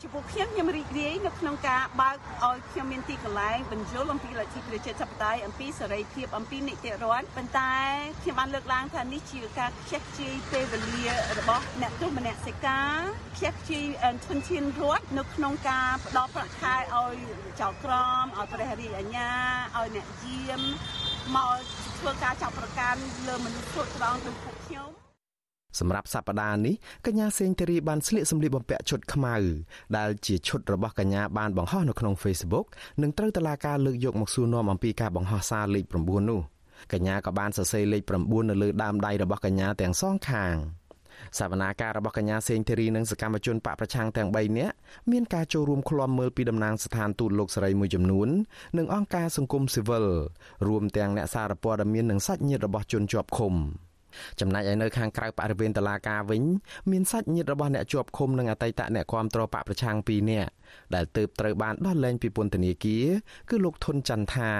ចំពោះខ្ញុំខ្ញុំរីករាយនៅក្នុងការបើកឲ្យខ្ញុំមានទីកន្លែងបញ្យលអំពីលទ្ធិប្រជាធិបតេយ្យអំពីសេរីភាពអំពីនីតិរដ្ឋប៉ុន្តែខ្ញុំបានលើកឡើងថានេះជាការខ្ជះខ្ជាយពេលវេលារបស់អ្នកទោសមនសិការខ្ជះខ្ជាយធនធានរដ្ឋនៅក្នុងការផ្ដល់ប្រាក់ខែឲ្យចៅក្រមឲ្យព្រះរាជអាជ្ញាឲ្យអ្នកយាមមកធ្វើការចាប់ប្រកាន់លើមនុស្សគ្រប់គ្រងដូចពួកខ្ញុំ សម្រាប់សប្តាហ៍នេះកញ្ញាសេងធារីបានស្លៀកសម្លៀកបំពាក់ឈុតខ្មៅដែលជាឈុតរបស់កញ្ញាបានបង្ហោះនៅក្នុង Facebook និងត្រូវតឡាការលើកយកមកសួរនាំអំពីការបង្ហោះសារលេខ9នោះកញ្ញាក៏បានសរសេរលេខ9នៅលើដើមដៃរបស់កញ្ញាទាំងសងខាងសវនាការរបស់កញ្ញាសេងធីរីនិងសកម្មជនបកប្រឆាំងទាំង3នាក់មានការចូលរួមឃ្លាំមើលពីតំណាងស្ថានទូតលោកសេរីមួយចំនួននិងអង្គការសង្គមស៊ីវិលរួមទាំងអ្នកសារព័ត៌មាននិងសាច់ញាតិរបស់ជនជាប់ឃុំ ចំណែកឯនៅខាងក្រៅបរិវេណតុលាការវិញមានសាច់ញាតិរបស់អ្នកជាប់ឃុំនិងអតីតអ្នកគាំទ្របកប្រឆាំង2នាក់ដែលទើបត្រូវបានដោះលែងពីពន្ធនាគារគឺលោកធុនចន្ទថា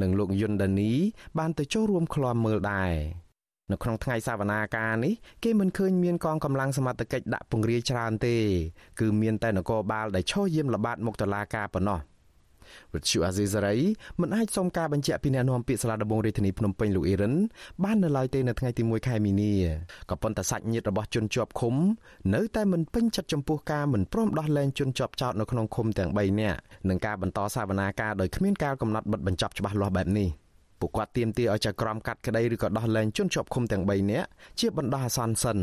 និងលោកយុនដានី បានទៅចូលរួមឃ្លាំមើលដែរនៅក្នុងថ្ងៃសវនាការនេះគេមិនឃើញមានកងកម្លាំងសមត្ថកិច្ចដាក់ពង្រាយច្រើនទេ គឺមានតែនគរបាលដែលឈរយាមល្បាតមុខតុលាការប៉ុណ្ណោះ វិទ្យុអាស៊ីសេរីមិនអាចសុំការបញ្ជាក់ពីអ្នកនាំពាក្យសាលាដំបងរាជធានីភ្នំពេញលោកអ៊ីរ៉ានបាននៅឡើយទេនៅថ្ងៃទី1ខែមីនាក៏ប៉ុន្តែសាច់ញាតិរបស់ជនជាប់ឃុំនៅតែមិនពេញចិត្តចំពោះការមិនព្រមដោះលែងជនជាប់ចោតនៅក្នុងឃុំទាំង3នាក់និងការបន្តសវនាការដោយគ្មានការកំណត់បិទបញ្ចប់ច្បាស់លាស់បែបនេះពួកគាត់ទាមទារឲ្យចៅក្រមកាត់ក្តីឬក៏ដោះលែងជនជាប់ឃុំទាំង3នាក់ជាបណ្ដោះអាសន្នសិន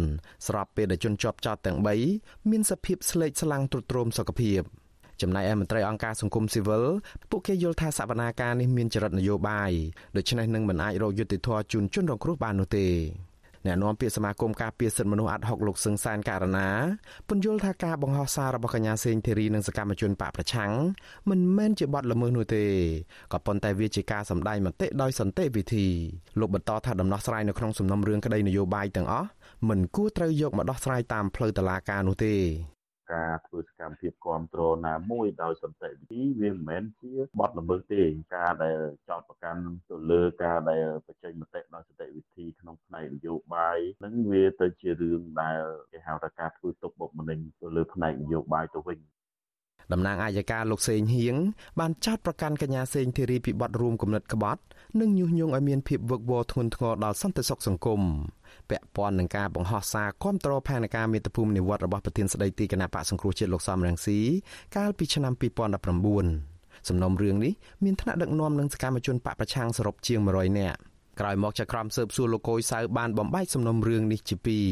ស្របពេលដែលជនជាប់ចោតទាំង3មានសភាពស្លេកស្លាំងទ្រុឌទ្រោមសុខភាព ចំណែកឯមន្ត្រីអង្គការសង្គមស៊ីវិលពួកគេយល់ថាសវនាការនេះមានចរិតនយោបាយដូច្នេះនឹងមិនអាចរកយុត្តិធម៌ជូនជនរងគ្រោះបាននោះទេអ្នកនាំពាក្យសមាគមការពារសិទ្ធិមនុស្សអាត់ហុកលោកសឹងសានករណាពន្យល់ថាការបង្ហោះសាររបស់កញ្ញាសេងធីរីនិងសកម្មជនបកប្រឆាំងមិនមែនជាបទល្មើសនោះទេក៏ប៉ុន្តែវាជាការសម្ដែងមតិដោយសន្តិវិធីលោកបន្តថាដំណោះស្រាយនៅក្នុងសំណុំរឿងក្តីនយោបាយទាំងអស់មិនគួរត្រូវយកមកដោះស្រាយតាមផ្លូវតុលាការនោះទេ ការធ្វើសកម្មភាពគ្រប់គ្រងណាមួយដោយសន្តិវិធីវាមិនមែនជាបទល្មើសទេការដែលចោតប្រកាន់ទៅលើការដែលបញ្ចេញមតិដោយសន្តិវិធីក្នុងផ្នែកនយោបាយនឹងវាទៅជារឿងដែលគេហៅថាការធ្វើទុកបុកម្នេញទៅលើផ្នែកនយោបាយទៅវិញតំណាងអាយកាលោកសេងហៀងបានចោទប្រកាន់កញ្ញាសេងធីរីពីបទរួមគំនិតក្បត់ និងញុះញង់ឲ្យមានភាពវឹកវរធ្ងន់ធ្ងរដល់សន្តិសុខសង្គម ពាក់ព័ន្ធនឹងការបង្ហោះសារគាំទ្រផែនការមាតុភូមិនិវត្តរបស់ប្រធានស្ដីទីគណៈបកសង្គ្រោះជាតិលោកសំរងស៊ីកាលពីឆ្នាំ2019សំណុំរឿងនេះមានថ្នាក់ដឹកនាំនិងសកម្មជនបកប្រឆាំងសរុបជាង100នាក់ក្រោយមកចក្រមស៊ើបសួរលោកកុយសៅបានបំបែកសំណុំរឿងនេះជាពីរ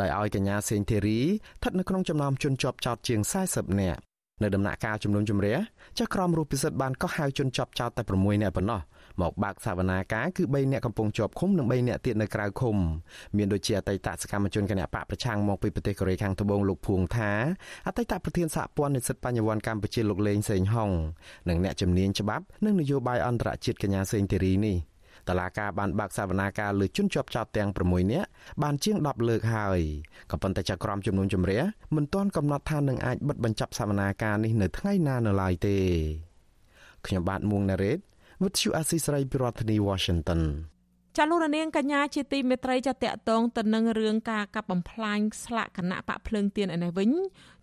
ដោយឲ្យកញ្ញាសេងធីរីស្ថិតនៅក្នុងចំណោមជនជាប់ចោតជាង40នាក់នៅដំណាក់កាលជំនុំជម្រះចក្រមរូបពិសិដ្ឋបានកោះហៅជនជាប់ចោតតែ6នាក់ប៉ុណ្ណោះ មកបើកសវនាការគឺ3នាក់កំពុងជាប់ឃុំនិង3នាក់ទៀតនៅក្រៅឃុំមានដូចជាអតីតសកម្មជនគណៈបកប្រឆាំងមកពីប្រទេសកូរ៉េខាងត្បូងលោកភួងថាអតីតប្រធានសហព័ន្ធនិស្សិតបញ្ញវន្តកម្ពុជាលោកលេងសេងហុងនិងអ្នកជំនាញច្បាប់និងនយោបាយអន្តរជាតិកញ្ញាសេងធីរីនេះតឡាការបានបើកសវនាការលើជនជាប់ចោតទាំង6នាក់បានជាង10លើកហើយក៏ប៉ុន្តែចក្រមជំនុំជម្រះមិនទាន់កំណត់ថានឹងអាចបិទបញ្ចប់សវនាការនេះនៅថ្ងៃណានៅឡើយទេខ្ញុំបាទមួងណារ៉េត វិទ្យុអាស៊ីសេរីពីរដ្ឋធានី Washington ចាលោករនាងកញ្ញាជាទីមេត្រីចាតកតងទៅនឹងរឿងការកាប់បំផ្លាញស្លាកគណៈបកភ្លើងទៀនឯនេះវិញ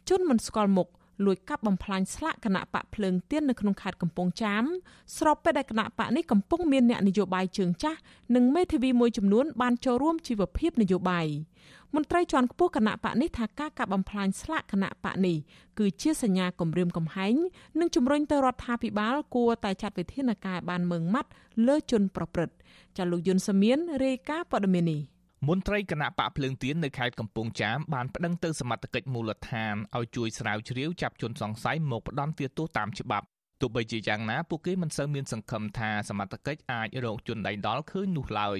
ជនមិនស្គាល់មុខ លួចកាប់បំផ្លាញស្លាកគណៈបកភ្លើងទៀននៅក្នុងខេត្តកំពង់ចាមស្របពេលដែលគណៈបកនេះកំពុងមានអ្នកនយោបាយជើងចាស់និងមេធាវីមួយចំនួនបានចូលរួមជីវភាពនយោបាយមន្ត្រីជាន់ខ្ពស់គណៈបកនេះថាការកាប់បំផ្លាញស្លាកគណៈបកនេះគឺជាសញ្ញាគំរាមកំហែងនិងជំរុញទៅរដ្ឋាភិបាលគួរតែចាត់វិធានការបានម៉ឺងម៉ាត់លើជនប្រព្រឹត្តចាលោកយុនសាមៀនរាយការណ៍ព័ត៌មាននេះ មន្ត្រីគណៈបកភ្លើងទៀននៅខេត្តកំពង់ចាមបានប្តឹងទៅសមត្ថកិច្ចមូលដ្ឋានឲ្យជួយស្រាវជ្រាវចាប់ជនសង្ស័យមកផ្ដន់ទោសតាមច្បាប់ទោះបីជាយ៉ាងណាពួកគេមិនសូវមានសង្ឃឹមថាសមត្ថកិច្ចអាចរកជនដៃដល់ឃើញនោះឡើយ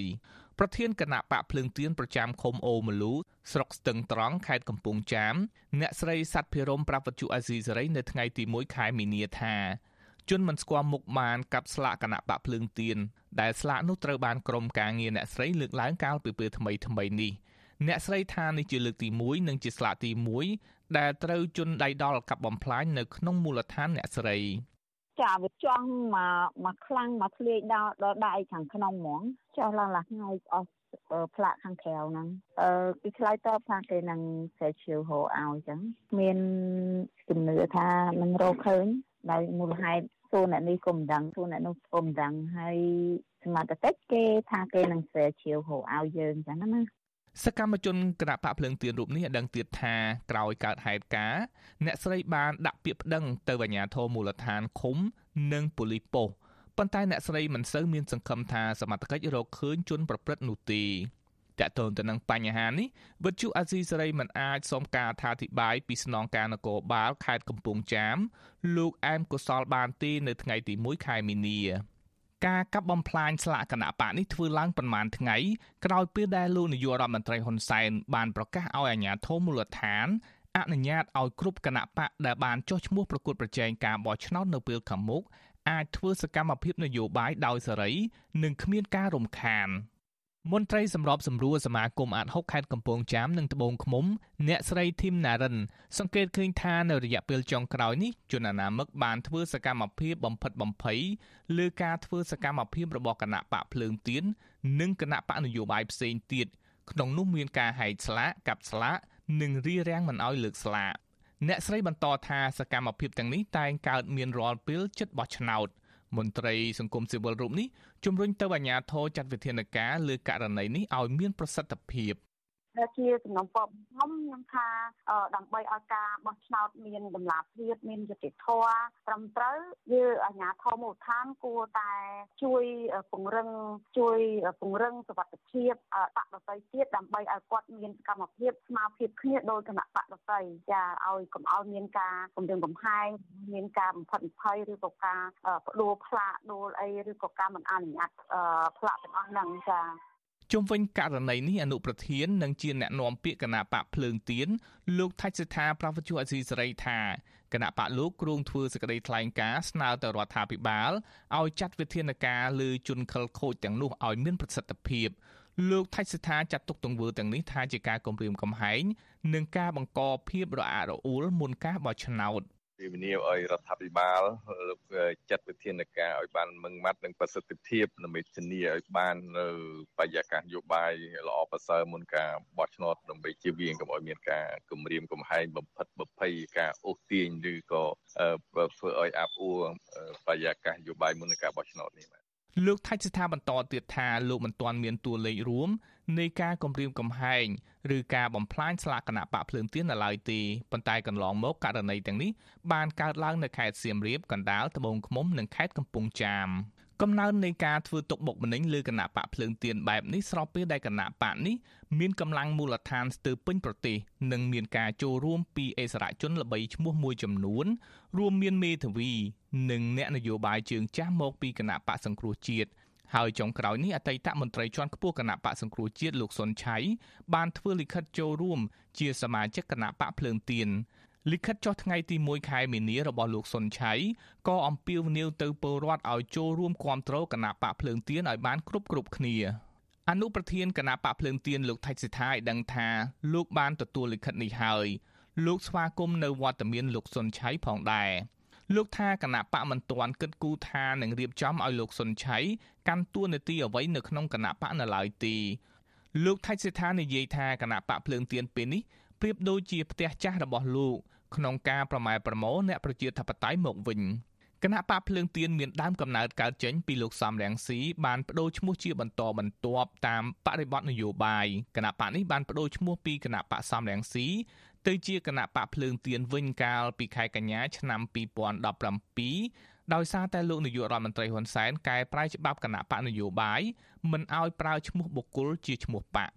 ប្រធានគណៈបកភ្លើងទៀនប្រចាំឃុំអូមលូស្រុកស្ទឹងត្រង់ខេត្តកំពង់ចាមអ្នកស្រីសັດភិរមប្រាប់វិទ្យុអាស៊ីសេរីនៅថ្ងៃទី1ខែមីនាថា ជនមិនស្គាល់មុខបានកាប់ស្លាកគណៈបកភ្លើងទៀនដែលស្លាកនោះត្រូវបានក្រុមការងារអ្នកស្រីលើកឡើងកាលពីពេលថ្មីថ្មីនេះអ្នកស្រីថានេះជាលើកទី1និងជាស្លាកទី1ដែលត្រូវជន់ដៃដល់កាប់បំផ្លាញនៅក្នុងមូលដ្ឋានអ្នកស្រីចាវាចង់មកមកខ្លាំងមកធ្លាយដល់ដល់ដៃខាងក្នុងហ្មងចុះឡើងឡាថ្ងៃអស់ផ្លាកខាងក្រៅហ្នឹងអឺគេឆ្លើយតបថាគេនឹងសេឈៀវហៅឲ្យអញ្ចឹងមានជំនឿថានឹងរកឃើញដោយមូលហេតុ សួរអ្នកនេះក៏មិនដឹងសួរអ្នកនោះក៏មិនដឹងហើយសមត្ថកិច្ចគេថាគេនឹងសេឈៀវហៅឲ្យយើងអញ្ចឹងណាសកម្មជនគណៈបកភ្លើងទៀនរូបនេះឲ្យដឹងទៀតថាក្រោយកើតហេតុការណ៍អ្នកស្រីបានដាក់ពាក្យប្តឹងទៅអាជ្ញាធរមូលដ្ឋានឃុំនិងប៉ូលីសប៉ុស្តិ៍ប៉ុន្តែអ្នកស្រីមិនសូវមានសង្ឃឹមថាសមត្ថកិច្ចរកឃើញជនប្រព្រឹត្តនោះទេ តកតូនទៅនឹងបញ្ហានេះវិទ្យុអាស៊ីសេរីមិនអាចសូមការអធិប្បាយពីស្នងការនគរបាលខេត្តកំពង់ចាម លោកអែមកុសលបានទេនៅថ្ងៃទី1ខែមីនាការកាប់បំផ្លាញស្លាកគណៈបកនេះធ្វើឡើងប្រមាណថ្ងៃក្រោយពេលដែលលោកនាយករដ្ឋមន្ត្រីហ៊ុនសែនបានប្រកាសឲ្យអាជ្ញាធរមូលដ្ឋានអនុញ្ញាតឲ្យគ្រប់គណៈបកដែលបានចុះឈ្មោះប្រកួតប្រជែងការបោះឆ្នោតនៅពេលខាងមុខអាចធ្វើសកម្មភាពនយោបាយដោយសេរី និងគ្មានការរំខាន។ មន្ត្រីសម្របសម្រួលសមាគមអាត6ខេត្តកំពង់ចាមនិងត្បូងឃ្មុំអ្នកស្រីធីមណារិន សង្កេតឃើញថានៅរយៈពេលចុងក្រោយនេះជនអាណាមឹកបានធ្វើសកម្មភាពបំផិតបំភ័យលើការធ្វើសកម្មភាពរបស់គណៈបកភ្លើងទៀននិងគណៈបកនយោបាយផ្សេងទៀតក្នុងនោះមានការហែកស្លាកកាប់ស្លាកនិងរារាំងមិនឲ្យលើកស្លាកអ្នកស្រីបន្តថាសកម្មភាពទាំងនេះតែងកើតមានរាល់ពេលចិត្តបោះឆ្នោត។ មន្ត្រីសង្គមស៊ីវិលរូបនេះជំរុញទៅអាជ្ញាធរចាត់វិធានការលើករណីនេះឲ្យមានប្រសិទ្ធភាព ដែលជាសំណុំពរខ្ញុំខ្ញុំថាដើម្បីឲ្យការបោះឆ្នោតមានតម្លាភាពមានយុត្តិធម៌ត្រឹមត្រូវយើងអាជ្ញាធរមូលដ្ឋានគួរតែជួយពង្រឹងជួយពង្រឹងសុវត្ថិភាពបកដតីទៀតដើម្បីឲ្យគាត់មានសកម្មភាពស្មារតីគ្នាដោយគណៈបកដតីចាឲ្យកុំឲ្យមានការគំរាមកំហែងមានការបំផិតបំភ័យឬក៏ការបដួលផ្លាកដួលអីឬក៏ការមិនអនុញ្ញាតផ្លាកទាំងអស់ហ្នឹងចា ជុំវិញករណីនេះអនុប្រធាននិងជាអ្នកនាំពាក្យគណៈបកភ្លើងទៀនលោកថច្សិថាប្រវត្តិអសីសេរីថាគណៈបកលោកគ្រងធ្វើសេចក្តីថ្លែងការណ៍ស្នើទៅរដ្ឋាភិបាលឲ្យចាត់វិធានការលើជនខិលខូចទាំងនោះឲ្យមានប្រសិទ្ធភាពលោកថច្សិថាចាត់ទុកទង្វើទាំងនេះថាជាការគំរាមកំហែងនិងការបង្កភាពរអាក់រអួលមុនការបោះឆ្នោត វិនិយោគឲ្យរដ្ឋាភិបាលលោកចាត់វិធានការឲ្យបានមឹងម៉ាត់និងប្រសិទ្ធភាពដើម្បីធានាឲ្យបាននៅបរិយាកាសនយោបាយល្អប្រសើរមុនការបោះឆ្នោតដើម្បីជៀសវាងកុំឲ្យមានការគំរាមកំហែងបំផិតបំភ័យការអូសទាញឬក៏ធ្វើឲ្យអាប់អួរបរិយាកាសនយោបាយមុននឹងការបោះឆ្នោតនេះបាទលោកថៃស្ថាបន្តទៀតថាលោកមិនទាន់មានតួលេខរួម នៃការគម្រាមកំហែងឬការបំផ្លាញស្លាកគណៈបកភ្លើងទៀននៅឡើយទេប៉ុន្តែកន្លងមកករណីទាំងនេះបានកើតឡើងនៅខេត្តសៀមរាបកណ្ដាលត្បូងឃ្មុំនិងខេត្តកំពង់ចាមកំណើននៃការធ្វើទុកបុកម្នេញលើគណៈបកភ្លើងទៀនបែបនេះស្របពេលដែលគណៈបកនេះមានកម្លាំងមូលដ្ឋានស្ទើរពេញប្រទេសនិងមានការចូលរួមពីអិសរាជជនល្បីឈ្មោះមួយចំនួន រួមមានមេធាវី និងអ្នកនយោបាយជើងចាស់មកពីគណៈបកសង្គ្រោះជាតិ ហើយចុងក្រោយនេះអតីតមន្ត្រីជាន់ខ្ពស់គណៈបកសង្គ្រោះជាតិលោកសុនឆៃបានធ្វើលិខិតចូលរួមជាសមាជិកគណៈបកភ្លើងទៀនលិខិតចុះថ្ងៃទី1ខែមីនារបស់លោកសុនឆៃក៏អំពាវនាវទៅពលរដ្ឋឲ្យចូលរួមគ្រប់គ្រងគណៈបកភ្លើងទៀនឲ្យបានគ្រប់គ្រប់គ្នាអនុប្រធានគណៈបកភ្លើងទៀនលោកថៃសិដ្ឋាឲ្យដឹងថាលោកបានទទួលលិខិតនេះហើយលោកស្វាគមន៍នៅវត្តមានលោកសុនឆៃផងដែរ លោកថាគណៈបកមិនទាន់គិតគូរថានឹងរៀបចំឲ្យលោកសុនឆៃកាន់តួនាទីអ្វីនៅក្នុងគណៈបកនៅឡើយទេលោកថៃសិដ្ឋានិយាយថាគណៈបកភ្លើងទៀនពេលនេះប្រៀបដូចជាផ្ទះចាស់របស់លោកក្នុងការប្រម៉ែប្រមោអ្នកប្រជាធិបតេយ្យមកវិញគណៈបកភ្លើងទៀនមានដើមកំណើតកើតចេញពីលោកសំរងស៊ីបានបដូរឈ្មោះជាបន្តបន្ទាប់តាមបរិបទនយោបាយគណៈបកនេះបានបដូរឈ្មោះពីគណៈបកសំរងស៊ី ទៅជាគណៈបកភ្លើងទៀនវិញកាលពីខែកញ្ញាឆ្នាំ2017ដោយសារតែលោកនាយករដ្ឋមន្ត្រីហ៊ុនសែនកែប្រែច្បាប់គណៈបកនយោបាយមិនឲ្យប្រើឈ្មោះបុគ្គលជាឈ្មោះបក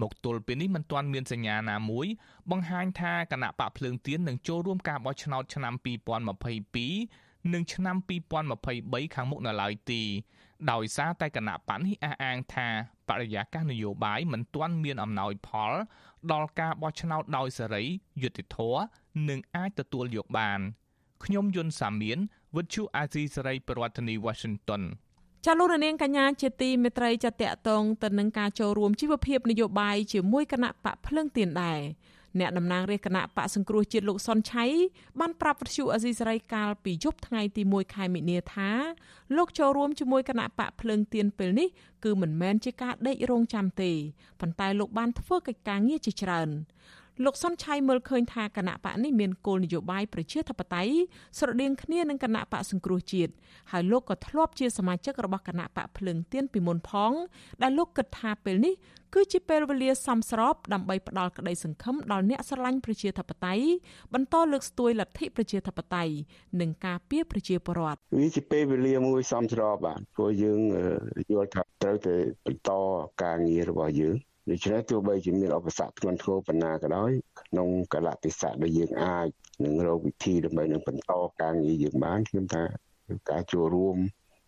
មកទល់ពេលនេះមិនទាន់មានសញ្ញាណាមួយបង្ហាញថាគណៈបកភ្លើងទៀននឹងចូលរួមការបោះឆ្នោតឆ្នាំ2022និងឆ្នាំ2023ខាងមុខនៅឡើយទេដោយសារតែគណៈបកនេះអះអាងថាបរិយាកាសនយោបាយមិនទាន់មានអំណោយផល ដល់ការបោះឆ្នោតដោយសេរីយុត្តិធម៌និងអាចទទួលយកបានខ្ញុំយុនសាមៀនវិទ្យុអាស៊ីសេរីប្រធានាធិបតី Washington ចាលោករនាងកញ្ញាជាទីមេត្រីចាតកតងទៅនឹងការចូលរួមជីវភាពនយោបាយជាមួយគណៈបកភ្លើងទៀនដែរ អ្នកតំណាងរាជគណៈបកសង្គ្រោះជាតិលោកសុនឆៃបានប្រាប់វិទ្យុអេស៊ីសរ៉ៃកាលពីយប់ថ្ងៃទី1ខែមិនិនាថាលោកចូលរួមជាមួយគណៈបកភ្លើងទៀនពេលនេះគឺមិនមែនជាការដេករងចាំទេប៉ុន្តែលោកបានធ្វើកិច្ចការងារជាច្រើន លោកសុនឆៃមើលឃើញថាគណៈបកនេះមានគោលនយោបាយប្រជាធិបតេយ្យស្រដៀងគ្នានឹងគណៈបកសង្គ្រោះជាតិហើយលោកក៏ធ្លាប់ជាសមាជិករបស់គណៈបកភ្លើងទៀនពីមុនផង ដែលលោកគិតថាពេលនេះគឺជាពេលវេលាសមស្របដើម្បីផ្ដល់ក្តីសង្ឃឹមដល់អ្នកស្រឡាញ់ប្រជាធិបតេយ្យបន្តលើកស្ទួយលទ្ធិប្រជាធិបតេយ្យនិងការពារប្រជាពលរដ្ឋវាជាពេលវេលាមួយសមស្របបាទព្រោះយើងយល់ថាត្រូវតែបន្តការងាររបស់យើង ដូច្នេះទោះបីជាមានឧបសគ្គធ្ងន់ធ្ងរប៉ុណ្ណាក៏ដោយក្នុងកលៈទេសៈដែលយើងអាចនឹងរកវិធីដើម្បីនឹងបន្តការងារយើងបានខ្ញុំថាការចូលរួម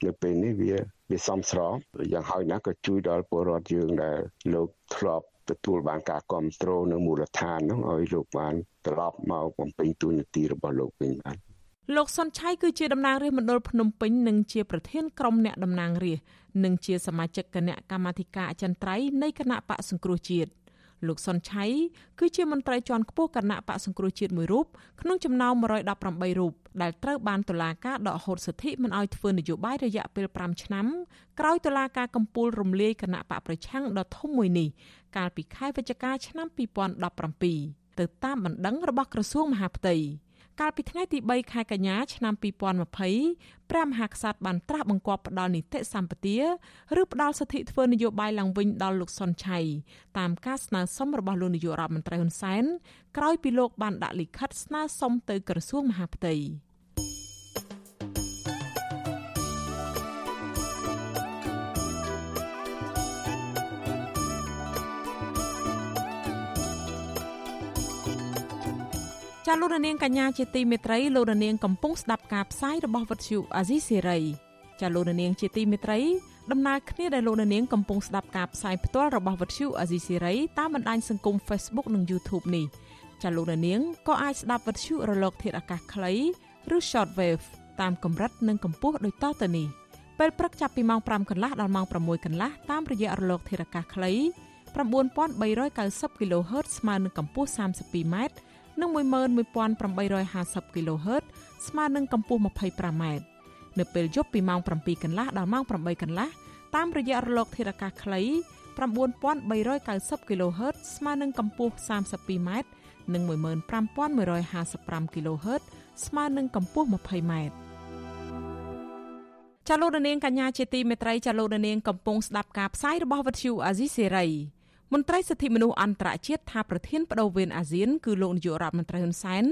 នៅពេលនេះវាវាសមស្របយ៉ាងហោចណាស់ក៏ជួយដល់ពលរដ្ឋយើងដែលលោកធ្លាប់ទទួលបានការគ្រប់គ្រងនៅមូលដ្ឋាននោះឲ្យលោកបានត្រឡប់មកបំពេញតួនាទីរបស់លោកវិញបាន លោកសុនឆៃគឺជាតំណាងរាស្ត្រមណ្ឌលភ្នំពេញនិងជាប្រធានក្រុមអ្នកតំណាងរាស្ត្រនិងជាសមាជិកគណៈកម្មាធិការអចិន្ត្រៃយ៍នៃគណៈបកសង្គ្រោះជាតិលោកសុនឆៃគឺជាមន្ត្រីជាន់ខ្ពស់គណៈបកសង្គ្រោះជាតិមួយរូបក្នុងចំណោម118រូបដែលត្រូវបានតុលាការដកហូតសិទ្ធិមិនឲ្យធ្វើនយោបាយរយៈពេល5ឆ្នាំក្រោយតុលាការកំពូលរំលាយគណៈបកប្រឆាំងដ៏ធំមួយនេះកាលពីខែវិច្ឆិកាឆ្នាំ2017ទៅតាមបណ្ដឹងរបស់ក្រសួងមហាផ្ទៃ កាលពីថ្ងៃទី3ខែកញ្ញាឆ្នាំ2020ព្រះមហាក្សត្របានត្រាស់បង្គាប់ផ្ដល់នីតិសម្បទាឬផ្ដល់សិទ្ធិធ្វើនយោបាយឡើងវិញដល់លោកសុនឆៃតាមការស្នើសុំរបស់លោកនាយករដ្ឋមន្ត្រីហ៊ុនសែនក្រោយពីលោកបានដាក់លិខិតស្នើសុំទៅក្រសួងមហាផ្ទៃ។ ចាលោករនាងកញ្ញាជាទីមេត្រីលោករនាងកំពុងស្ដាប់ការផ្សាយរបស់វិទ្យុអាស៊ីសេរីចាលោករនាងជាទីមេត្រីដំណើរគ្នាដែលលោករនាងកំពុងស្ដាប់ការផ្សាយផ្ទាល់របស់វិទ្យុអាស៊ីសេរីតាមបណ្ដាញសង្គម Facebook និង YouTube នេះចាលោករនាងក៏អាចស្ដាប់វិទ្យុរលក ធាតុអាកាសខ្លីឬ Shortwave តាមកម្រិតនិងកម្ពស់ដូចតទៅនេះពេលព្រឹកចាប់ពីម៉ោង5កន្លះដល់ម៉ោង6កន្លះតាមរយៈរលកធាតុអាកាសខ្លី9390 kHz ស្មើនឹងកម្ពស់ 32m និង11850 kHz ស្មើនឹងកម្ពស់ 25m នៅពេលយប់ពីម៉ោង7កន្លះដល់ម៉ោង8កន្លះតាមរយៈរលកធាតុអាកាសខ្លី9390 kHz ស្មើនឹងកម្ពស់ 32m និង15155 kHz ស្មើនឹងកម្ពស់ 20m ចាលោករនាងកញ្ញាជាទីមេត្រីចាលោករនាងកំពុងស្ដាប់ការផ្សាយរបស់វិទ្យុអាស៊ីសេរី មន្ត្រីសិទ្ធិមនុស្សអន្តរជាតិថាប្រធានបដូវវេនអាស៊ានគឺលោកនាយករដ្ឋមន្ត្រីហ៊ុនសែន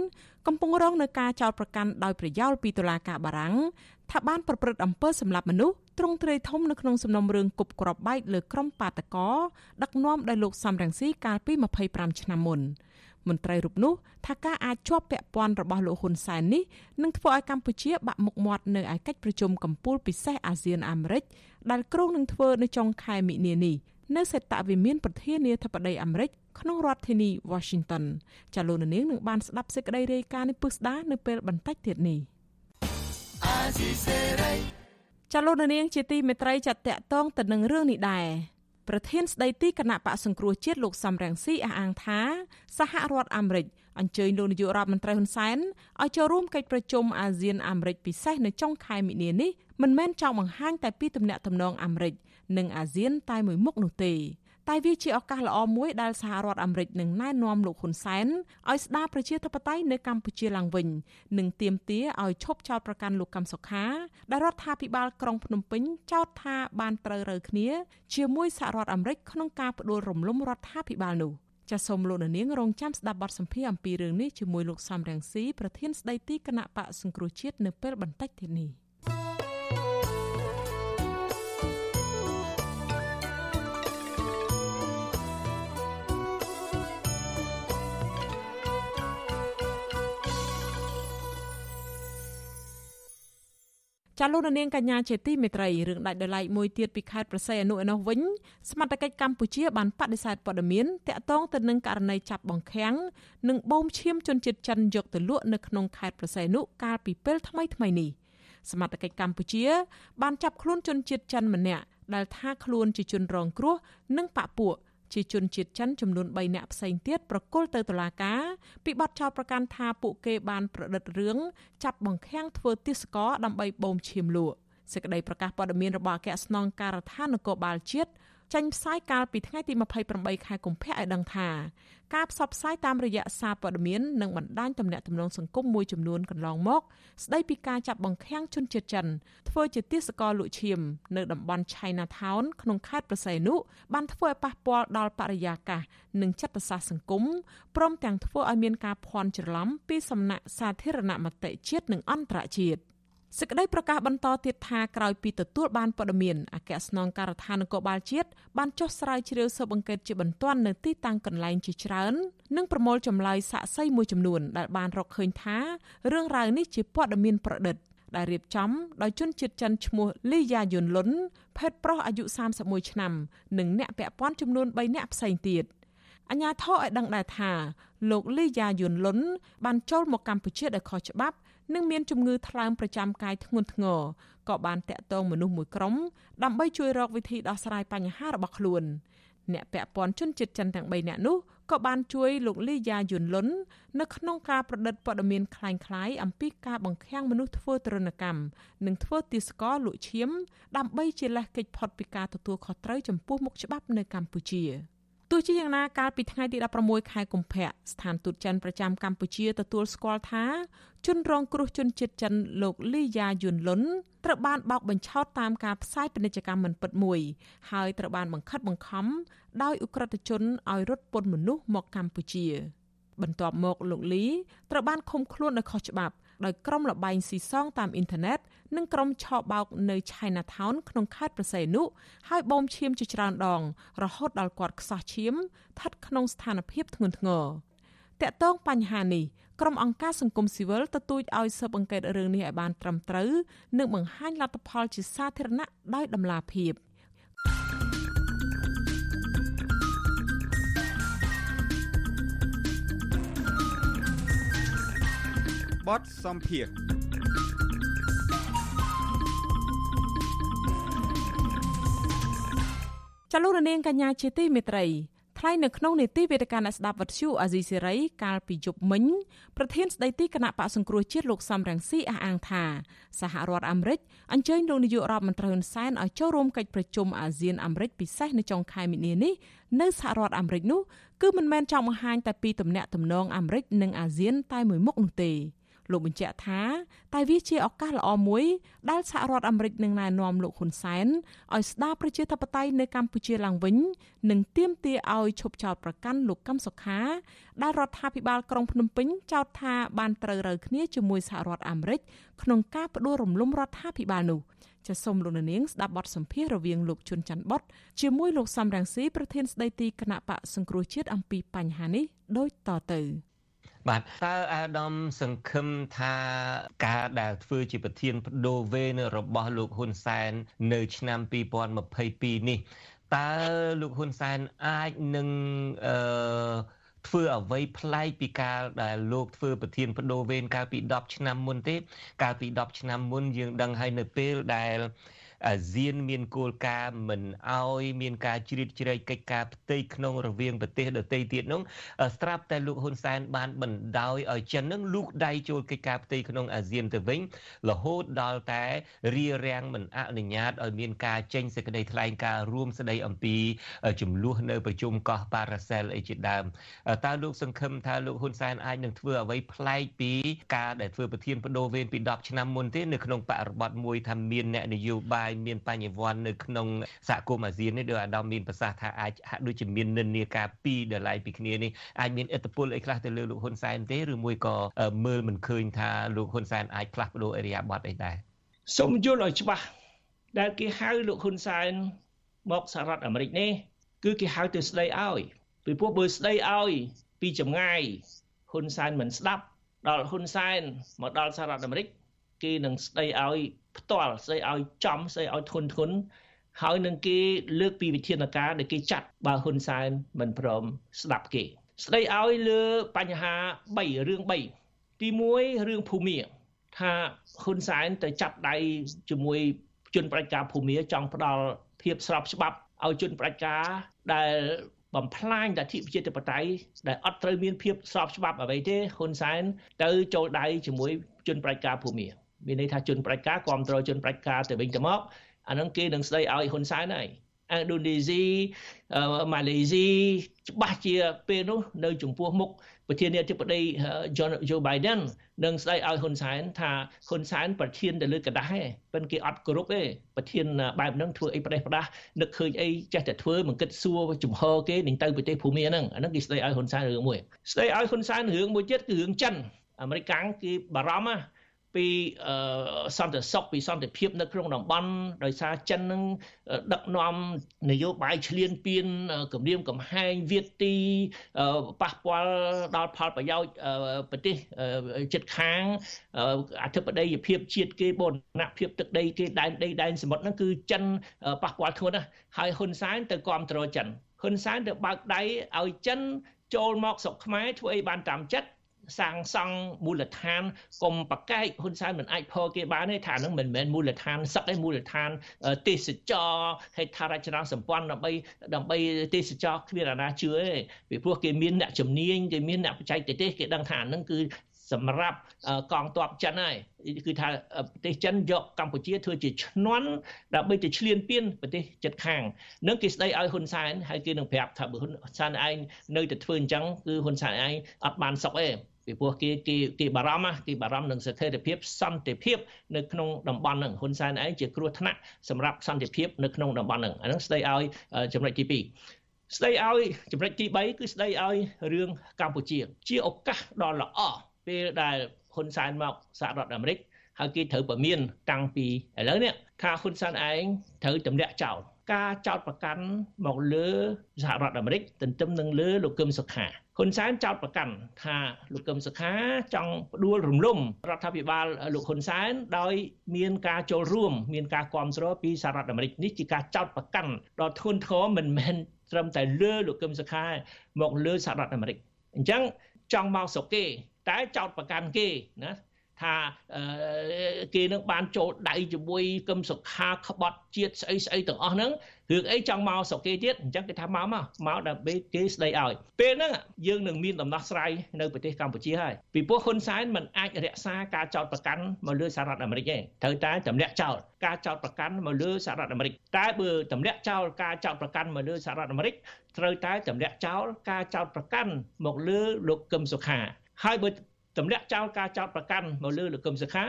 កំពុងរងនឹងការចោទប្រកាន់ដោយប្រយោលពីតុលាការបារាំងថាបានប្រព្រឹត្តអំពើសម្លាប់មនុស្សទ្រង់ទ្រាយធំនៅក្នុងសំណុំរឿងគប់គ្រាប់បែកលើក្រុមបាតកោដឹកនាំដោយលោកសំរងស៊ីកាលពី25ឆ្នាំមុនមន្ត្រីរូបនោះថាការអាចជាប់ពាក់ព័ន្ធរបស់លោកហ៊ុនសែននេះនឹងធ្វើឲ្យកម្ពុជាបាក់មុខមាត់នៅឯកិច្ចប្រជុំកំពូលពិសេសអាស៊ានអាមេរិកដែលគ្រោងនឹងធ្វើនៅចុងខែមិនិនានេះ នៅសេតវិមានប្រធានាធិបតីអាមេរិកក្នុងរដ្ឋធានី Washington ចាលោកនាងនឹងបានស្ដាប់សេចក្តីរាយការណ៍នេះពឹស្ដានៅពេលបន្តិចទៀតនេះចាលោកនាងជាទីមេត្រីចាត់តាក់តងទៅនឹងរឿងនេះដែរប្រធានស្ដីទីគណៈបកសង្គ្រោះជាតិលោកសំរងស៊ីអះអាងថា សហរដ្ឋអាមេរិកអញ្ជើញលោកនាយករដ្ឋមន្ត្រីហ៊ុនសែនឲ្យចូលរួមកិច្ចប្រជុំអាស៊ានអាមេរិកពិសេសនៅចុងខែមិនិនានេះ មិនមែនចង់បង្ហាញតែពីទំនាក់ទំនងអាមេរិកនិងអាស៊ានតែមួយមុខនោះទេតែវាជាឱកាសល្អមួយដែលសហរដ្ឋអាមេរិកនឹងណែនាំលោកហ៊ុនសែនឲ្យស្ដារប្រជាធិបតេយ្យនៅកម្ពុជាឡើងវិញនិងទាមទារឲ្យឈប់ចោទប្រកាន់លោកកឹមសុខាដែលរដ្ឋាភិបាលក្រុងភ្នំពេញចោទថាបានត្រូវរើគ្នា ជាមួយសហរដ្ឋអាមេរិកក្នុងការផ្ដួលរំលំរដ្ឋាភិបាលនោះចាសសូមលោកនាងរងចាំស្ដាប់បទសម្ភាសន៍អំពីរឿងនេះជាមួយលោកសំរងស៊ីប្រធានស្ដីទីគណៈបកសង្គ្រោះជាតិនៅពេលបន្តិចទៀតនេះ ចាលោកនាងកញ្ញាជាទីមេត្រីរឿងដាច់ដោយឡែកមួយទៀតពីខេត្តប្រស័យអនុឯនោះវិញសមត្ថកិច្ចកម្ពុជាបានបដិសេធព័ត៌មានតាក់ទងទៅនឹងករណីចាប់បង្ខាំងនិងបូមឈាមជនជាតិចិនយកទៅលក់នៅក្នុងខេត្តប្រស័យអនុកាលពីពេលថ្មីថ្មីនេះសមត្ថកិច្ចកម្ពុជា បានចាប់ខ្លួនជនជាតិចិនម្នាក់ដែលថាខ្លួនជាជនរងគ្រោះនិងបាក់ពួក ជាជនជាតិចិនចំនួន3នាក់ផ្សេងទៀតប្រគល់ទៅតុលាការពីបទចោទប្រកាន់ថាពួកគេបានប្រឌិតរឿងចាប់បង្ខាំងធ្វើទិសកដើម្បីបូមឈាមលក់សេចក្តីប្រកាសព័ត៌មានរបស់អគ្គស្នងការដ្ឋាននគរបាលជាតិ ចេញផ្សាយកាលពីថ្ងៃទី28ខែកុម្ភៈឲ្យដឹងថាការផ្សព្វផ្សាយតាមរយៈសារព័ត៌មាននិងបណ្ដាញទំនាក់ទំនងសង្គមមួយចំនួនកន្លងមក ស្ដីពីការចាប់បង្ខាំងជនជាតិចិនធ្វើជាទាសករលក់ឈាមនៅតំបន់ Chinatown ក្នុងខេត្តប្រស័យនុបានធ្វើឲ្យប៉ះពាល់ដល់បរិយាកាសនិងចិត្តសាស្ត្រសង្គមព្រមទាំងធ្វើឲ្យមានការភ័ន្តច្រឡំពីសំណាក់សាធារណមតិជាតិនិងអន្តរជាតិ សេចក្តីប្រកាសបន្តទៀតថាក្រោយពីទទួលបានព័ត៌មានអគ្គស្នងការដ្ឋាននគរបាលជាតិបានចុះស្រាវជ្រាវស៊ើបអង្កេតជាបន្ទាន់នៅទីតាំងកន្លែងជាច្រើននិងប្រមូលចម្លើយសាក្សីមួយចំនួនដែលបានរកឃើញថារឿងរ៉ាវនេះជាព័ត៌មានប្រឌិតដែលរៀបចំដោយជនជាតិចិនឈ្មោះលីយ៉ាយុនលុនភេទប្រុសអាយុ31ឆ្នាំនិងអ្នកពាក់ព័ន្ធចំនួន3នាក់ផ្សេងទៀតអញ្ញាធរឲ្យដឹងដែរថាលោកលីយ៉ាយុនលុនបានចូលមកកម្ពុជាដោយខុសច្បាប់ និងមានជំងឺថ្លើមប្រចាំកាយធ្ងន់ធ្ងរក៏បានតាក់ទងមនុស្សមួយក្រុមដើម្បីជួយរកវិធីដោះស្រាយបញ្ហារបស់ខ្លួនអ្នកពាក់ព័ន្ធជនជាតិចិនទាំង3នាក់នោះក៏បានជួយលោកលីយ៉ាយុនលុននៅក្នុងការប្រឌិតព័ត៌មានคล้ายៗអំពីការបង្ខាំងមនុស្សធ្វើទរណកម្មនិងធ្វើទាសករលក់ឈាមដើម្បីជាលេសកិច្ចផុតពីការទទួលខុសត្រូវចំពោះមុខច្បាប់នៅកម្ពុជា។ ទោះជាយ៉ាងណាកាលពីថ្ងៃទី16ខែកុម្ភៈស្ថានទូតចិនប្រចាំកម្ពុជាទទួលស្គាល់ថាជនរងគ្រោះជនជាតិចិនលោកលីយ៉ាយុនលុនត្រូវបានបោកបញ្ឆោតតាមការផ្សាយពាណិជ្ជកម្មមិនពិតមួយ ហើយត្រូវបានបង្ខិតបង្ខំដោយអ ுக ្រិតជនឲ្យរត់ពន្ធមនុស្សមកកម្ពុជា បន្ទាប់មកលោកលីត្រូវបានឃុំខ្លួនដោយខុសច្បាប់ ដោយក្រុមលបែងស៊ីសងតាមអ៊ីនធឺណិតនិងក្រុមឆោបោកនៅ Chinatown ក្នុងខេត្តប្រស័យនុហើយបូមឈាមជាច្រើនដង រហូតដល់គាត់ខ្សោះឈាមស្ថិតក្នុងស្ថានភាពធ្ងន់ធ្ងរតាក់ទងបញ្ហានេះក្រុមអង្គការសង្គមស៊ីវិលទទូចឲ្យស៊ើបអង្កេតរឿងនេះឲ្យបានត្រឹមត្រូវនិងបង្ហាញលទ្ធផលជាសាធារណៈដោយតម្លាភាព បទសំភារចលនានាងកញ្ញាជាទីមេត្រីថ្លែងនៅក្នុងនេតិវេទិកាអ្នកស្ដាប់វັດឈូអាស៊ីសេរីកាលពីយប់មិញប្រធានស្ដីទីគណៈបកសង្គ្រោះជាតិលោកសំរងស៊ីអះអាងថាសហរដ្ឋអាមេរិកអញ្ជើញលោកនាយករដ្ឋមន្ត្រីហ៊ុនសែនឲ្យចូលរួមកិច្ចប្រជុំអាស៊ានអាមេរិកពិសេសនៅចុងខែមីនានេះនៅសហរដ្ឋអាមេរិកនោះគឺមិនមែនចង់បង្ហាញតែពីទំនាក់ទំនងអាមេរិកនិងអាស៊ានតែមួយមុខនោះទេ លោកបញ្ជាក់ថាតែវាជាឱកាសល្អមួយដែលសហរដ្ឋអាមេរិកនឹងណែនាំលោកហ៊ុនសែនឲ្យស្ដារប្រជាធិបតេយ្យនៅកម្ពុជាឡើងវិញនិងទាមទារឲ្យឈប់ចោទប្រកាន់លោកកឹមសុខា ដែលរដ្ឋាភិបាលក្រុងភ្នំពេញចោទថាបានត្រូវរើគ្នាជាមួយសហរដ្ឋអាមេរិកក្នុងការបដិរំលំរដ្ឋាភិបាលនោះចាសសូមលោកនាងស្ដាប់បទសម្ភាសន៍រវាងលោកជុនច័ន្ទបុតជាមួយលោកសំរងស៊ីប្រធានស្ដីទីគណៈបកសង្គ្រោះជាតិអំពីបញ្ហានេះដូចតទៅ បាទតើអាដាមសង្ឃឹមថាការដែលធ្វើជាប្រធានបដូវវេនរបស់លោកហ៊ុនសែននៅឆ្នាំ2022នេះតើលោកហ៊ុនសែនអាចនឹងអឺធ្វើអ្វីប្លែកពីការដែលលោកធ្វើប្រធានបដូវវេនកាលពី10ឆ្នាំមុនទេ កាលពី10ឆ្នាំមុនយើងដឹងហើយនៅពេលដែល អាស៊ានមានគោលការណ៍មិនអោយមានការជ្រៀតជ្រែកកិច្ចការផ្ទៃក្នុងរវាងប្រទេសដទៃទៀតនោះស្រាប់តែលោកហ៊ុនសែនបានបណ្ដោយឲ្យចិននឹងលូកដៃចូលកិច្ចការផ្ទៃក្នុងអាស៊ានទៅវិញរហូតដល់តែរារាំងមិនអនុញ្ញាតឲ្យមានការចេញសេចក្តីថ្លែងការណ៍រួមស្តីអំពីចំនួននៅប្រជុំកោះប៉ារ៉ាសែលអីជាដើមតើលោកសង្ឃឹមថាលោកហ៊ុនសែនអាចនឹងធ្វើអ្វីប្លែកពីការដែលធ្វើប្រធានបដូវវេនពី10ឆ្នាំមុនទេនៅក្នុងបរិបទមួយថាមានអ្នកនយោបាយមានបញ្ញវន្តនៅក្នុងសហគមន៍អាស៊ាននេះដោយអាដាមមានប្រសាសន៍ថាអាចហាក់ដូចជាមាននិន្នាការពីរដល់ឡៃពីគ្នានេះអាចមានឥទ្ធិពលអីខ្លះទៅលើលោកហ៊ុនសែនទេឬមួយក៏មើលមិនឃើញថាលោកហ៊ុនសែនអាចផ្លាស់ប្ដូរអេរីយ៉ាប័តអីដែរសូមយល់ឲ្យច្បាស់ដែលគេហៅលោកហ៊ុនសែនមកសហរដ្ឋអាមេរិកនេះគឺគេហៅទៅស្ដីឲ្យពីព្រោះបើស្ដីឲ្យពីចម្ងាយហ៊ុនសែនមិនស្ដាប់ដល់ហ៊ុនសែនមកដល់សហរដ្ឋអាមេរិកគេនឹងស្ដីឲ្យ ផ្ទាល់ស្ដីឲ្យចំស្ដីឲ្យធន់ធន់ហើយនឹងគេលើកពីវិធានការដែលគេចាត់បើហ៊ុនសែនមិនព្រមស្ដាប់គេ ស្ដីឲ្យលើបញ្ហា3រឿង3ទី1រឿងភូមិថាហ៊ុនសែនទៅចាប់ដៃជាមួយជនប្រជាការភូមិចង់ផ្ដាល់ភាពស្របច្បាប់ឲ្យជនប្រជាការដែលបំផ្លាញលទ្ធិប្រជាធិបតេយ្យដែលអត់ត្រូវមានភាពស្របច្បាប់អ្វីទេហ៊ុនសែនទៅចូលដៃជាមួយជនប្រជាការភូមា មានន័យថាជនប្រជាការគ្រប់គ្រងជនប្រជាការទៅវិញទៅមកអានឹងគេនឹងស្ដីឲ្យហ៊ុនសែនហើយឥណ្ឌូនេស៊ីម៉ាឡេស៊ីច្បាស់ជាពេលនោះនៅចំពោះមុខប្រធានាធិបតី Joe Biden នឹងស្ដីឲ្យហ៊ុនសែនថាហ៊ុនសែនប្រធានទៅលើกระដាស់ទេប៉ិនគេអត់គោរពទេប្រធានបែបហ្នឹងធ្វើអីប្រទេសប្រដាស់នឹកឃើញអីចេះតែធ្វើមិនគិតសួរចំហគេនឹងទៅប្រទេសភូមាហ្នឹងអាហ្នឹងគេស្ដីឲ្យហ៊ុនសែនរឿងមួយស្ដីឲ្យហ៊ុនសែនរឿងមួយទៀតគឺរឿងចិនអាមេរិកកាំងគេបារម្ភណា ពីសន្តិសុខពីសន្តិភាពនៅក្នុងតំបន់ដោយសារចិននឹងដឹកនាំនយោបាយឈ្លានពានគម្រាមកំហែងវាទីប៉ះពាល់ដល់ផលប្រយោជន៍ប្រទេសជិតខាងអធិបតេយ្យភាពជាតិគេបូរណភាពទឹកដីគេដែនដីដែនសមុទ្រហ្នឹងគឺចិនប៉ះពាល់ធ្ងន់ណាស់ហើយហ៊ុនសែនទៅគ្រប់គ្រងចិនហ៊ុនសែនទៅបើកដៃឲ្យចិនចូលមកស្រុកខ្មែរធ្វើអីបានតាមចិត្ត សាងសង់មូលដ្ឋានកុំប្រកែកហ៊ុនសែនមិនអាចផគេបានទេថានឹងមិនមែនមូលដ្ឋានសឹកទេមូលដ្ឋានទេសចរហេដ្ឋារចនាសម្ព័ន្ធដើម្បីដើម្បីទេសចរគ្មានអាណាជឿទេពីព្រោះគេមានអ្នកជំនាញគេមានអ្នកបច្ចេកទេសគេដឹងថានឹងគឺសម្រាប់កងទ័ពចិនហើយគឺថាប្រទេសចិនយកកម្ពុជាធ្វើជាឈ្នន់ដើម្បីទៅឈ្លានពានប្រទេសជិតខាងនឹងគេស្ដីឲ្យហ៊ុនសែនហើយគេនឹងប្រាប់ថាបើហ៊ុនសែនឯងនៅតែធ្វើអញ្ចឹងគឺហ៊ុនសែនឯងអត់បានសុខទេ ពីព្រោះគេគេគេបារម្ភគេបារម្ភនឹងស្ថិរភាពសន្តិភាពនៅក្នុងតំបន់ហ្នឹងហ៊ុនសែនឯងជាគ្រោះថ្នាក់សម្រាប់សន្តិភាពនៅក្នុងតំបន់ហ្នឹងអាហ្នឹងស្ដីឲ្យចំណុចទី2ស្ដីឲ្យចំណុចទី3គឺស្ដីឲ្យរឿងកម្ពុជា ជាឱកាសដ៏ល្អពេលដែលហ៊ុនសែនមកសហរដ្ឋអាមេរិកហើយគេត្រូវប្រមានតាំងពីឥឡូវនេះថាហ៊ុនសែនឯងត្រូវទម្លាក់ចោលការចោតប្រកាន់មកលើសហរដ្ឋអាមេរិកទន្ទឹមនឹងលើលោកកឹមសុខា ហ៊ុនសែនចោតប្រកាន់ថាលោកកឹមសុខាចង់ផ្ដួលរំលំរដ្ឋាភិបាលលោកហ៊ុនសែនដោយមានការចូលរួមមានការគ្រប់គ្រងពីសហរដ្ឋអាមេរិកនេះជាការចោតប្រកាន់ដ៏ធ្ងន់ធ្ងរមិនមែនត្រឹមតែលើលោកកឹមសុខាមកលើសហរដ្ឋអាមេរិកអញ្ចឹងចង់មកស្រុកគេតែចោតប្រកាន់គេណា ថាគេនឹងបានចូលដៃជាមួយគឹមសុខាក្បត់ជាតិស្អីស្អីទាំងអស់ហ្នឹងរឿងអីចង់មកស្រុកគេទៀតអញ្ចឹងគេថាមកមកមកដើម្បីគេស្ដីឲ្យពេលហ្នឹងយើងនឹងមានដំណោះស្រាយនៅប្រទេសកម្ពុជាហើយពីព្រោះហ៊ុនសែនមិនអាចរក្សាការចោតប្រកាន់មកលើសហរដ្ឋអាមេរិកទេត្រូវតែទម្លាក់ចោលការចោតប្រកាន់មកលើសហរដ្ឋអាមេរិកតែបើទម្លាក់ចោលការចោតប្រកាន់មកលើសហរដ្ឋអាមេរិកត្រូវតែទម្លាក់ចោលការចោតប្រកាន់មកលើលោកកឹមសុខាហើយបើ ទម្លាក់ចោលការចោតប្រកាន់មកលើលោកកឹមសុខា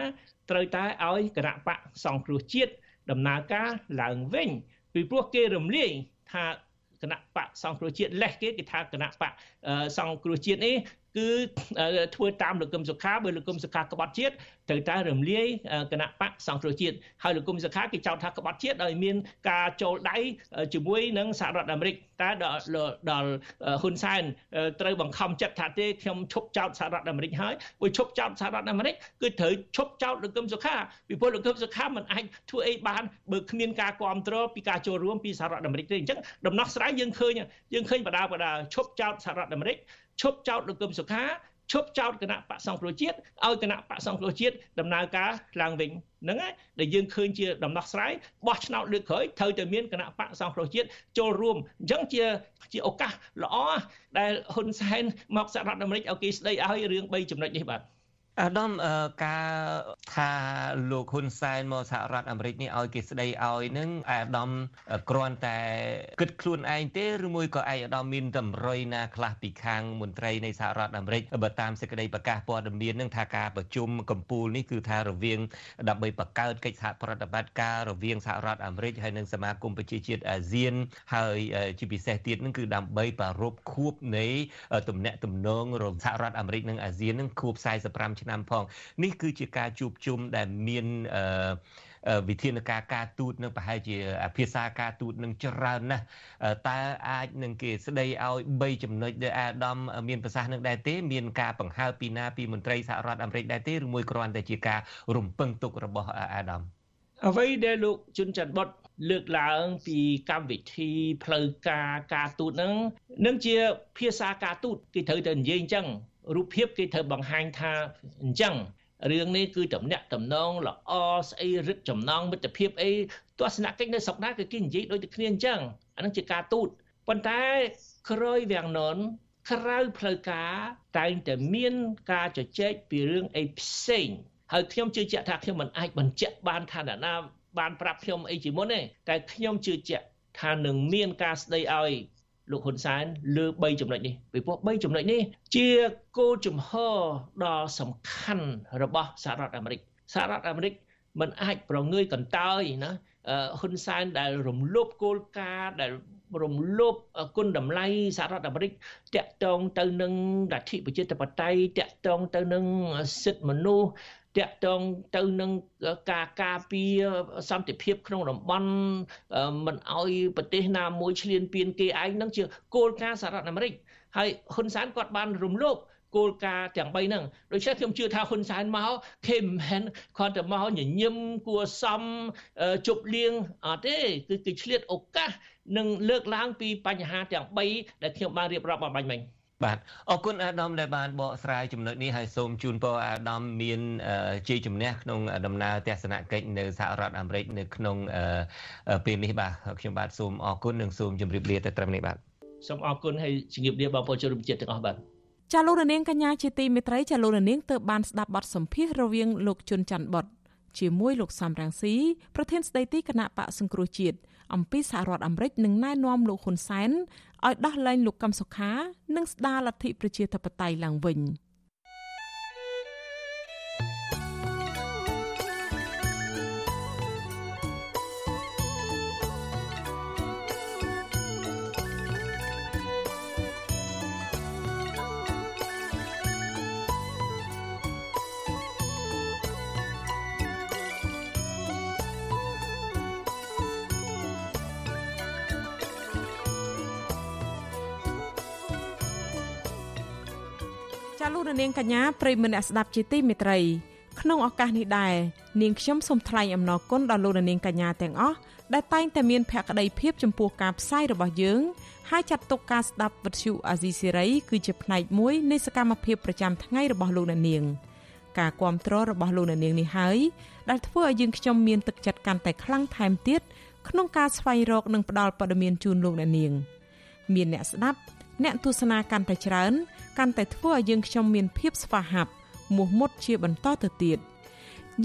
ត្រូវតែឲ្យគណៈបកសង្គ្រោះជាតិដំណើរការឡើងវិញពីព្រោះគេរំលាយថាគណៈបកសង្គ្រោះជាតិលេះគេគេថាគណៈបកសង្គ្រោះជាតិនេះ គឺធ្វើតាមលោកកឹមសុខាបើលោកកឹមសុខាក្បត់ជាតិត្រូវតែរំលាយគណៈបកសង្គ្រោះជាតិហើយលោកកឹមសុខាគេចោទថាក្បត់ជាតិដោយមានការចូលដៃជាមួយនឹងសហរដ្ឋអាមេរិកតែដល់ហ៊ុនសែនត្រូវបង្ខំចិត្តថាទេខ្ញុំឈប់ចោទសហរដ្ឋអាមេរិកហើយបើឈប់ចោទសហរដ្ឋអាមេរិកគឺត្រូវឈប់ចោទលោកកឹមសុខាពីព្រោះលោកកឹមសុខាមិនអាចធ្វើអីបានបើគ្មានការគ្រប់គ្រងពីការចូលរួមពីសហរដ្ឋអាមេរិកទេអញ្ចឹងដំណោះស្រាយយើងឃើញយើងឃើញបដាបដាឈប់ចោទសហរដ្ឋអាមេរិក ឈប់ចោទលោកកឹមសុខាឈប់ចោទគណៈបកសង្គ្រោះជាតិឲ្យគណៈបកសង្គ្រោះជាតិដំណើរការឡើងវិញហ្នឹងហើយដែលយើងឃើញជាដំណោះស្រាយបោះឆ្នោតលើកក្រោយត្រូវតែមានគណៈបកសង្គ្រោះជាតិចូលរួមអញ្ចឹងជាជាឱកាសល្អដែលហ៊ុនសែនមកសហរដ្ឋអាមេរិកឲ្យគេស្ដីឲ្យរឿង3ចំណុចនេះបាទ អាដាមការថាលោកហ៊ុនសែនមកសហរដ្ឋអាមេរិកនេះឲ្យគេស្ដីឲ្យនឹងអាដាមគ្រាន់តែគិតខ្លួនឯងទេឬមួយក៏ឯអាដាមមានតម្រុយណាខ្លះពីខាងមន្ត្រីនៃសហរដ្ឋអាមេរិកបើតាមសេចក្តីប្រកាសព័ត៌មាននឹងថាការប្រជុំកម្ពុជានេះគឺថារវាងដើម្បីបង្កើតកិច្ចសហប្រតិបត្តិការរវាងសហរដ្ឋអាមេរិកហើយនិងសមាគមប្រជាជាតិអាស៊ាន ហើយជាពិសេសទៀតនឹងគឺដើម្បីប្រារព្ធខួបនៃទំនាក់ទំនងរវាងសហរដ្ឋអាមេរិកនិងអាស៊ាននឹងខួប45ឆ្នាំផងនេះគឺជាការជួបជុំដែលមានអឺវិធានការការទូតនឹងប្រហែលជាភាសាការទូតនឹងច្រើនណាស់តើអាចនឹងគេស្ដីឲ្យ3ចំណុចដែលអាដាមមានប្រសាសន៍នឹងដែរទេមានការបង្ហើបពីណាពីមន្ត្រីសហរដ្ឋអាមេរិកដែរទេឬមួយគ្រាន់តែជាការរំពឹងទុករបស់អាដាមអ្វីដែលលោកជុនច័ន្ទបុតលើកឡើងពីកម្មវិធីផ្លូវការការទូតហ្នឹងនឹងជាភាសាការទូតគេត្រូវតែនិយាយអញ្ចឹង រូបភាពគេត្រូវបង្ហាញថាអញ្ចឹងរឿងនេះគឺតំណាក់តំណងល្អស្អីរឹតចំណងមិត្តភាពអីទស្សនកិច្ចនៅស្រុកណាគឺគេនិយាយដូចតែគ្នាអញ្ចឹងអានឹងជាការទូតប៉ុន្តែក្រោយវាំងននក្រៅផ្លូវការតែងតែមានការជជែកពីរឿងអីផ្សេងហើយខ្ញុំជឿជាក់ថាខ្ញុំមិនអាចបញ្ជាក់បានថាអ្នកណាបានប្រាប់ខ្ញុំអីជាមុនទេតែខ្ញុំជឿជាក់ថានឹងមានការស្ដីឲ្យ លោកហ៊ុនសែនលើ3ចំណុចនេះពីព្រោះ3ចំណុចនេះជាគោលជំហរដ៏សំខាន់របស់សហរដ្ឋអាមេរិកសហរដ្ឋអាមេរិកមិនអាចប្រងើយកន្តើយណាហ៊ុនសែនដែលរំលោភគោលការណ៍ដែលរំលោភគុណតម្លៃសហរដ្ឋអាមេរិកតាក់ទងទៅនឹងលទ្ធិប្រជាធិបតេយ្យតាក់ទងទៅនឹងសិទ្ធិមនុស្ស តាក់ទងទៅនឹងការការពារសន្តិភាពក្នុងតំបន់មិនអោយប្រទេសណាមួយឈ្លានពានគេឯងនឹងជាគោលការណ៍សហរដ្ឋអាមេរិកហើយហ៊ុនសែនគាត់បានរំលោភគោលការណ៍ទាំង3ហ្នឹងដូច្នេះខ្ញុំជឿថាហ៊ុនសែនមកគេមិនមែនគាត់ទៅមកញញឹមគួសមជប់លៀងអត់ទេគឺគឺឆ្លៀតឱកាសនឹងលើកឡើងពីបញ្ហាទាំង3ដែលខ្ញុំបានរៀបរាប់មកបាញ់មិញ បាទអរគុណអាដាមដែលបានបកស្រាយចំណុចនេះហើយសូមជូនពរអាដាមមានជ័យជំនះក្នុងដំណើរទស្សនកិច្ចនៅសហរដ្ឋអាមេរិកនៅក្នុងពេលនេះបាទខ្ញុំបាទសូមអរគុណនិងសូមជម្រាបលាទៅត្រឹមនេះបាទសូមអរគុណហើយជម្រាបលាបងប្អូនជនរួមជាតិទាំងអស់បាទចាលោករនាងកញ្ញាជាទីមេត្រីចាលោករនាងទើបបានស្ដាប់បទសម្ភាសរវាងលោកជុនច័ន្ទបុតជាមួយលោកសំរាំងស៊ីប្រធានស្ដីទីគណៈបកសង្គ្រោះជាតិ អំពីសហរដ្ឋអាមេរិកនឹងណែនាំលោកហ៊ុនសែនឲ្យដោះលែងលោកកឹមសុខា និងស្ដារលទ្ធិប្រជាធិបតេយ្យឡើងវិញ។ នាងកញ្ញាប្រិមនៈស្ដាប់ជាទីមេត្រីក្នុងឱកាសនេះដែរនាងខ្ញុំសូមថ្លែងអំណរគុណដល់លោកនាងកញ្ញាទាំងអស់ដែលតែងតែមានភក្ដីភាពចំពោះការផ្សាយរបស់យើងហើយចាត់ទុកការស្ដាប់វិទ្យុអាស៊ីសេរីគឺជាផ្នែកមួយនៃសកម្មភាពប្រចាំថ្ងៃរបស់លោកនាងការគ្រប់គ្រងរបស់លោកនាងនេះហើយដែលធ្វើឲ្យយើងខ្ញុំមានទឹកចិត្តកាន់តែខ្លាំងថែមទៀតក្នុងការស្វែងរកនិងផ្តល់ព័ត៌មានជូនលោកនាង មានអ្នកស្ដាប់អ្នកទស្សនាកាន់តែច្រើន កាន់តែធ្វើឲ្យយើងខ្ញុំមានភាពស្វាហាប់មោះមុតជាបន្តទៅទៀត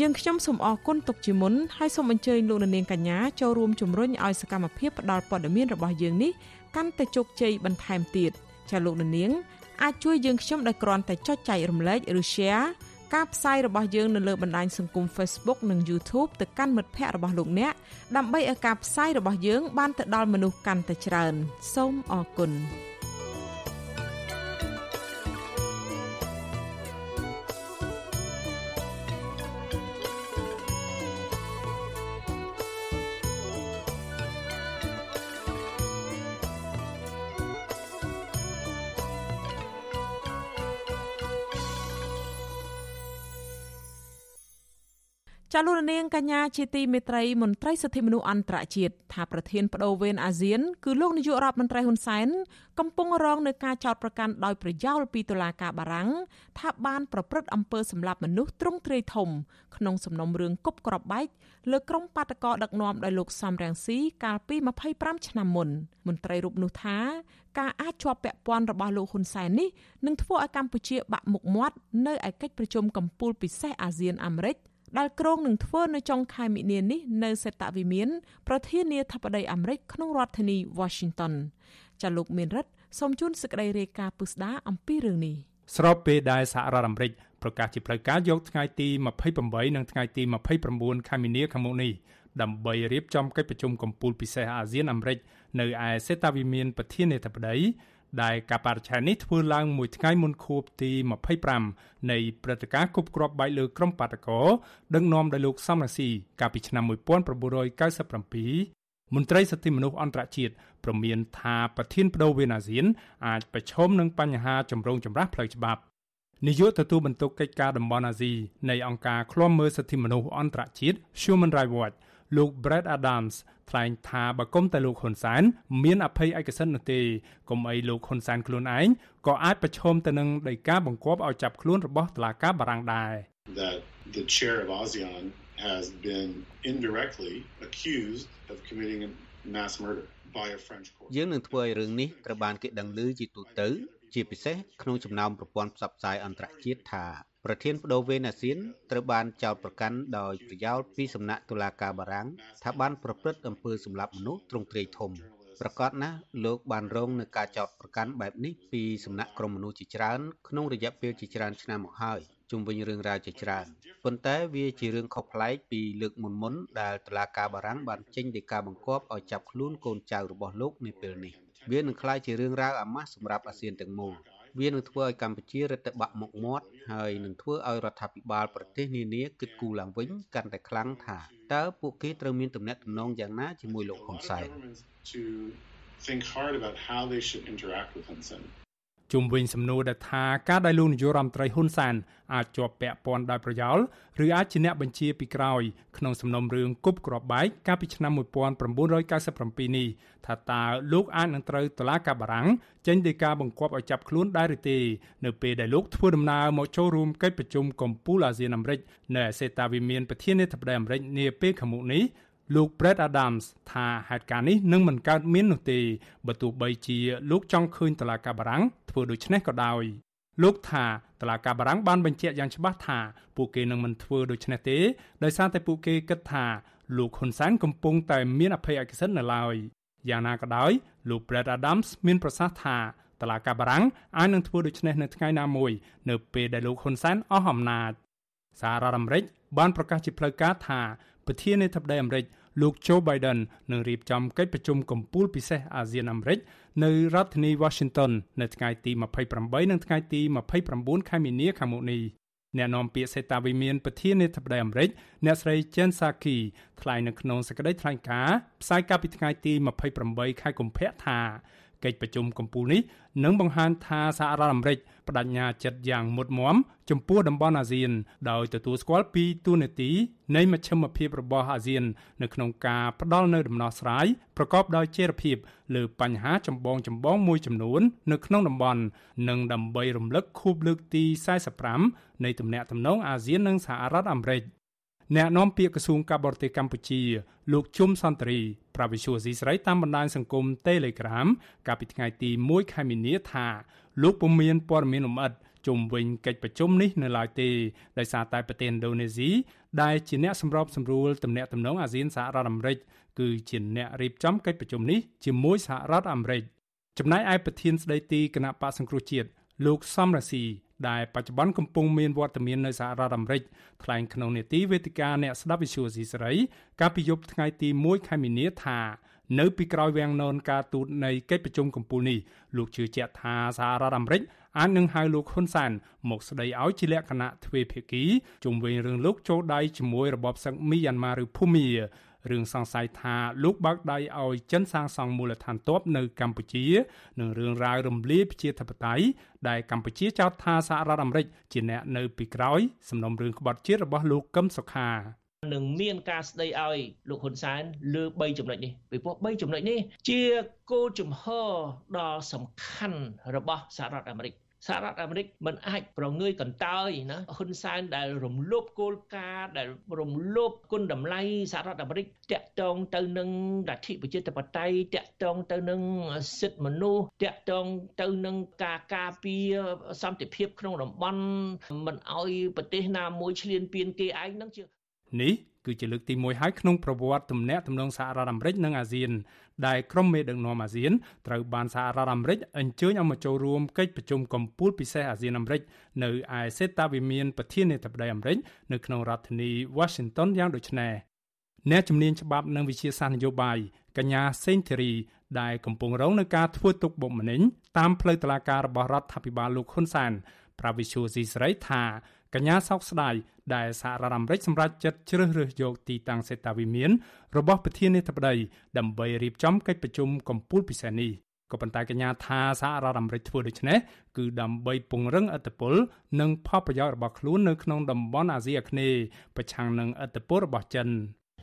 យើងខ្ញុំសូមអរគុណទុកជាមុនហើយសូមអញ្ជើញលោកនាងកញ្ញាចូលរួមជំរុញឲ្យសកម្មភាពផ្តល់ព័ត៌មានរបស់យើងនេះកាន់តែជោគជ័យបន្ថែមទៀតចាលោកនាងអាចជួយយើងខ្ញុំដោយគ្រាន់តែចុចចែករំលែកឬ share ការផ្សាយរបស់យើងនៅលើបណ្ដាញសង្គម Facebook និង YouTube ទៅកាន់មិត្តភ័ក្តិរបស់លោកអ្នកដើម្បីឲ្យការផ្សាយរបស់យើងបានទៅដល់មនុស្សកាន់តែច្រើន សូមអរគុណ ចាលោកនាងកញ្ញាជាទីមេត្រីមន្ត្រីសិទ្ធិមនុស្សអន្តរជាតិថាប្រធានបដូវវេនអាស៊ានគឺលោកនាយករដ្ឋមន្ត្រីហ៊ុនសែនកំពុងរងនឹងការចោទប្រកាន់ដោយប្រយោលពីតុលាការបារាំងថាបានប្រព្រឹត្តអំពើសម្លាប់មនុស្សទ្រង់ទ្រាយធំក្នុងសំណុំរឿងគប់ក្របបែកលើក្រុមបាតកោដឹកនាំដោយលោកសំរងស៊ីកាលពី25ឆ្នាំមុនមន្ត្រីរូបនោះថាការអាចជាប់ពាក់ព័ន្ធរបស់លោកហ៊ុនសែននេះនឹងធ្វើឲ្យកម្ពុជាបាក់មុខមាត់នៅឯកិច្ចប្រជុំកំពូលពិសេសអាស៊ានអាមេរិក ដែលគ្រងនឹងធ្វើនៅចុងខែមិនិនានេះនៅសេតវិមានប្រធានាធិបតីអាមេរិកក្នុងរដ្ឋធានី Washington ចាលោកមានរិទ្ធសូមជូនសេចក្តីរាយការណ៍ពុស្ដាអំពីរឿងនេះស្របពេលដែលសហរដ្ឋអាមេរិកប្រកាសជាផ្លូវការយកថ្ងៃទី28និងថ្ងៃទី29ខែមីនាខាងមុខនេះដើម្បីរៀបចំកិច្ចប្រជុំកំពូលពិសេសអាស៊ានអាមេរិកនៅឯសេតាវិមានប្រធានាធិបតី ដែលការបរិច្ឆេទនេះធ្វើឡើងមួយថ្ងៃមុនខួបទី25នៃព្រឹត្តិការណ៍គប់គ្រាប់បែកលើក្រុមបាតកោដឹកនាំដោយលោកសំរាស៊ីកាលពីឆ្នាំ1997មន្ត្រីសិទ្ធិមនុស្សអន្តរជាតិប្រមានថាប្រធានបដូវវេនអាស៊ាន អាចប្រឈមនឹងបញ្ហាចម្រូងចម្រាសផ្លូវច្បាប់នាយកទទួលបន្ទុកកិច្ចការតំបន់អាស៊ីនៃអង្គការឃ្លាំមើលសិទ្ធិមនុស្សអន្តរជាតិ Human Rights Watch លោក Brett Adams ថ្លែងថាបើគុំតែលោកហ៊ុនសែនមានអភ័យឯកសិទ្ធិនោះទេគុំអីលោកហ៊ុនសែនខ្លួនឯងក៏អាចប្រឈមទៅនឹងដីកាបង្គាប់ឲ្យចាប់ខ្លួនរបស់តុលាការបារាំងដែរ That the chair of ASEAN has been indirectly accused of committing mass murder by a French court យើងនឹងធ្វើឲ្យរឿងនេះត្រូវបានគេដឹងឮជាទូទៅ ជាពិសេសក្នុងចំណោមប្រព័ន្ធផ្សព្វផ្សាយអន្តរជាតិថា ប្រធានបដូវវេនអាស៊ានត្រូវបានចោទប្រកាន់ដោយប្រយោលពីសំណាក់តុលាការបារាំងថាបានប្រព្រឹត្តអំពើសម្លាប់មនុស្សទ្រង់ទ្រាយធំប្រកាសណាស់លោកបានរងនឹងការចោទប្រកាន់បែបនេះពីសំណាក់ក្រុមមនុស្សជាច្រើនក្នុងរយៈពេលជាច្រើនឆ្នាំមកហើយជុំវិញរឿងរ៉ាវជាច្រើនប៉ុន្តែវាជារឿងខុសប្លែកពីលើកមុនមុនដែលតុលាការបារាំងបានចេញដីកាបង្គាប់ឲ្យចាប់ខ្លួនកូនចៅរបស់លោកនៅពេលនេះវានឹងក្លាយជារឿងរ៉ាវអាម៉ាស់សម្រាប់អាស៊ានទាំងមូល វានឹងធ្វើឲ្យកម្ពុជារឹតតែបាក់មុខមាត់ហើយនឹងធ្វើឲ្យរដ្ឋាភិបាលប្រទេសនានាគិតគូរឡើងវិញកាន់តែខ្លាំងថាតើពួកគេត្រូវមានទំនាក់ទំនងយ៉ាងណាជាមួយលោកហ៊ុនសែន to think hard about how they should interact with Hun Sen. ជុំវិញសំណួរដែលថាការដែលលោកនាយករដ្ឋមន្ត្រីហ៊ុនសែនអាចជាប់ពាក់ព័ន្ធដោយប្រយោលឬអាចជាអ្នកបញ្ជាពីក្រោយក្នុងសំណុំរឿងគប់ក្របបែកកាលពីឆ្នាំ1997នេះថាតើលោកអាចនឹងត្រូវតុលាការបារាំងចេញដីកាបង្គាប់ឲ្យចាប់ខ្លួនដែរឬទេនៅពេលដែលលោកធ្វើដំណើរមកចូលរួមកិច្ចប្រជុំកំពូលអាស៊ានអាមេរិកនៅសេតាវិមានប្រធានាធិបតីអាមេរិកនាពេលខាងមុខនេះ លោក Brett Adams ថាហេតុការណ៍នេះនឹងមិនកើតមាននោះទេបើទោះបីជាលោកចង់ឃើញតឡាកាបារាំងធ្វើដូច្នេះក៏ដោយលោកថាតឡាកាបារាំងបានបញ្ជាក់យ៉ាងច្បាស់ថាពួកគេនឹងមិនធ្វើដូច្នេះទេដោយសារតែពួកគេគិតថាលោកហ៊ុនសែនកំពុងតែមានអភ័យឯកសិទ្ធិនៅឡើយយ៉ាងណាក៏ដោយលោក Brett Adams មានប្រសាសន៍ថាតឡាកាបារាំងអាចនឹងធ្វើដូច្នេះនៅថ្ងៃណាមួយ នៅពេលដែលលោកហ៊ុនសែនអស់អំណាចសហរដ្ឋអាមេរិកបានប្រកាសជាផ្លូវការថាប្រធានាធិបតីអាមេរិក លោក Joe Biden នឹងរៀបចំកិច្ចប្រជុំកំពូលពិសេសអាស៊ានអាមេរិកនៅរដ្ឋធានី Washington នៅថ្ងៃទី28និងថ្ងៃទី29ខែមីនាខាងមុខនេះអ្នកនាំពាក្យសេតាវិមានប្រធានាធិបតីអាមេរិកអ្នកស្រី Jen Psaki ថ្លែងនៅក្នុងសេចក្តីថ្លែងការណ៍ផ្សាយកាលពីថ្ងៃទី28ខែកុម្ភៈថា កិច្ចប្រជុំកំពូលនេះនឹងបង្ហាញថាសហរដ្ឋអាមេរិកបដិញ្ញាចិត្តយ៉ាងមុតមមចំពោះតំបន់អាស៊ាន ដោយទទួលស្គាល់ពីទូនាទីនៃមជ្ឈមភាពរបស់អាស៊ាន នៅក្នុងការផ្ដល់នូវដំណោះស្រាយប្រកបដោយចីរភាពលើបញ្ហាចម្បងចម្បងមួយចំនួន នៅក្នុងតំបន់និងដើម្បីរំលឹកខួបលើកទី45នៃទំនាក់ទំនងអាស៊ាននិងសហរដ្ឋអាមេរិក អ្នកនាំពាក្យក្រសួងការបរទេសកម្ពុជា លោកជុំសន្តិរីប្រាវិសុយស៊ីស្រីតាមបណ្ដាញសង្គម Telegram កាលពីថ្ងៃទី1ខែមីនាថាលោកពុំមានព័ត៌មានលម្អិតជុំវិញកិច្ចប្រជុំនេះនៅឡើយទេដោយសារតែប្រទេសឥណ្ឌូនេស៊ីដែលជាអ្នកសម្របសម្រួលទំនាក់ទំនងអាស៊ានសហរដ្ឋអាមេរិកគឺជាអ្នករៀបចំកិច្ចប្រជុំនេះជាមួយសហរដ្ឋអាមេរិកចំណែកឯប្រធានស្ដីទីគណៈបកសង្គ្រោះជាតិលោកសំរាស៊ី ដែលបច្ចុប្បន្នកំពុងមានវត្តមាននៅសហរដ្ឋអាមេរិកថ្លែងក្នុងនេតិវេទិកាអ្នកស្ដាប់វិទ្យុស៊ីសេរីកាលពីយប់ថ្ងៃទី1ខែមីនាថានៅពីក្រោយវាំងននការទូតនៃកិច្ចប្រជុំកំពូលនេះលោកជឿជាក់ថាសហរដ្ឋអាមេរិកអាចនឹងហៅលោកហ៊ុនសានមកស្ដីឲ្យជាលក្ខណៈទ្វេភាគីជុំវិញរឿងលោកចូលដៃជាមួយរបបសឹកមីយ៉ាន់ម៉ាឬភូមា រឿងសង្ស័យថាលោកបើកដៃឲ្យចិនសាងសង់មូលដ្ឋានទ័ពនៅកម្ពុជានិងរឿងរ៉ាវរំលាយប្រជាធិបតេយ្យដែលកម្ពុជាចោទថាសហរដ្ឋអាមេរិកជាអ្នកនៅពីក្រោយសំណុំរឿងក្បត់ជាតិរបស់លោកកឹមសុខានឹងមានការស្ដីឲ្យលោកហ៊ុនសែនលើ3ចំណុចនេះពីព្រោះ3ចំណុចនេះជាគោលជំហរដ៏សំខាន់របស់សហរដ្ឋអាមេរិក សហរដ្ឋអាមេរិកមិនអាចប្រងើយកន្តើយណាហ៊ុនសែនដែលរំលោភគោលការណ៍ដែលរំលោភគុណតម្លៃសហរដ្ឋអាមេរិកតាក់ទងទៅនឹងលទ្ធិប្រជាធិបតេយ្យតាក់ទងទៅនឹងសិទ្ធិមនុស្សតាក់ទងទៅនឹងការការពារសន្តិភាពក្នុងតំបន់មិនអោយប្រទេសណាមួយឈ្លានពានគេឯងនឹងជានេះគឺជាលើកទី1ហើយក្នុងប្រវត្តិទំនាក់ទំនងសហរដ្ឋអាមេរិកនិងអាស៊ាន ដែលក្រុមមេដឹកនាំអាស៊ានត្រូវបានសហរដ្ឋអាមេរិកអញ្ជើញឲ្យមកចូលរួមកិច្ចប្រជុំកំពូលពិសេសអាស៊ានអាមេរិកនៅឯសេតាវិមានប្រធានាធិបតីអាមេរិកនៅក្នុងរដ្ឋធានី Washington យ៉ាងដូចនេះអ្នកជំនាញច្បាប់និងវិជាសាស្ត្រនយោបាយកញ្ញាសេងធីរីដែលកំពុងរងនឹងការធ្វើទុកបុកម្នេញតាមផ្លូវតុលាការរបស់រដ្ឋាភិបាលលោកហ៊ុនសានប្រាវិឈូស៊ីស្រីថា កញ្ញាសោកស្ដាយដែលសហរដ្ឋអាមេរិកសម្រេចចិត្តជ្រើសរើសយកទីតាំងសេតាវិមានរបស់ប្រធានាធិបតីដើម្បីរៀបចំកិច្ចប្រជុំកំពូលពិសេសនេះក៏ប៉ុន្តែកញ្ញាថាសហរដ្ឋអាមេរិកធ្វើដូច្នេះគឺដើម្បីពង្រឹងឥទ្ធិពលនិងផលប្រយោជន៍របស់ខ្លួននៅក្នុងតំបន់អាស៊ីអាគ្នេយ៍ប្រឆាំងនឹងឥទ្ធិពលរបស់ចិន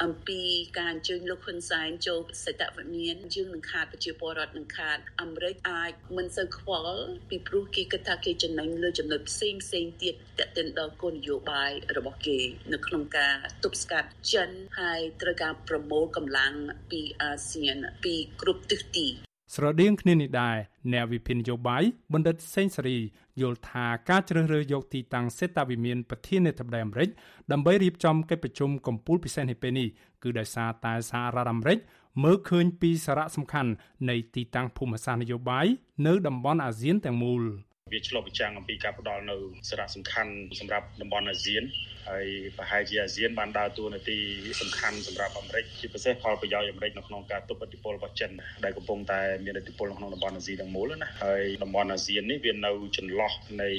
អំពីការអញ្ជើញលោកហ៊ុនសែនចូលសេតវិមានយើងនឹងខាតប្រជាពលរដ្ឋនឹងខាតអាមេរិកអាចមិនសូវខ្វល់ពីព្រោះគេគិតថាគេចំណេញលើចំណុចផ្សេងផ្សេងទៀតទាក់ទិនដល់គោលនយោបាយរបស់គេ នៅក្នុងការទប់ស្កាត់ចិនហើយត្រូវការប្រមូលកម្លាំងពីអាស៊ានពីគ្រប់ទិសទីស្រដៀងគ្នានេះដែរអ្នកវិភាគនយោបាយបណ្ឌិតសេងសេរី យល់ថាការជ្រើសរើសយកទីតាំងសេតាវិមានប្រធានាធិបតីអាមេរិកដើម្បីរៀបចំកិច្ចប្រជុំកំពូលពិសេសនេះពេលនេះគឺដោយសារតែសហរដ្ឋអាមេរិកមើលឃើញពីសារៈសំខាន់នៃទីតាំងភូមិសាស្ត្រនយោបាយនៅតំបន់អាស៊ានទាំងមូលវាឆ្លុះបញ្ចាំងអំពីការផ្ដល់នៅសារៈសំខាន់សម្រាប់តំបន់អាស៊ាន ហើយប្រហែលជាអាស៊ានបានដើរតួនាទីសំខាន់សម្រាប់អាមេរិកជាពិសេសផលប្រយោជន៍អាមេរិកនៅក្នុងការទប់ឥទ្ធិពលរបស់ចិនដែលកំពុងតែមានឥទ្ធិពលនៅក្នុងតំបន់អាស៊ីទាំងមូលណាហើយតំបន់អាស៊ាននេះវានៅចន្លោះនៃ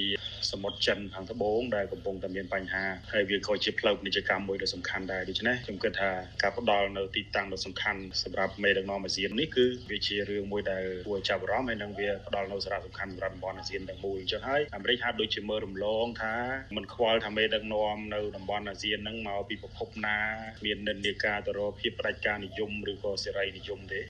សមុទ្រចិនខាងត្បូងដែលកំពុងតែមានបញ្ហាហើយវាក៏ជាផ្លូវពាណិជ្ជកម្មមួយដ៏សំខាន់ដែរដូច្នេះខ្ញុំគិតថាការផ្ដល់នៅទីតាំងដ៏សំខាន់សម្រាប់មេដឹកនាំអាស៊ាននេះគឺវាជារឿងមួយដែលគួរចាប់អារម្មណ៍ហើយនឹងវាផ្ដល់នៅសារៈសំខាន់សម្រាប់តំបន់អាស៊ានទាំងមូលអញ្ចឹងហើយអាមេរិកហាក់ដូចជាមើលរំលងថាមិនខ្វល់ថាមេដឹកនាំនៅតំបន់អាស៊ានហ្នឹងមកពីប្រភពណា មាននិន្នាការទៅរកភាពប្រជាការនិយមឬក៏សេរីនិយមទេ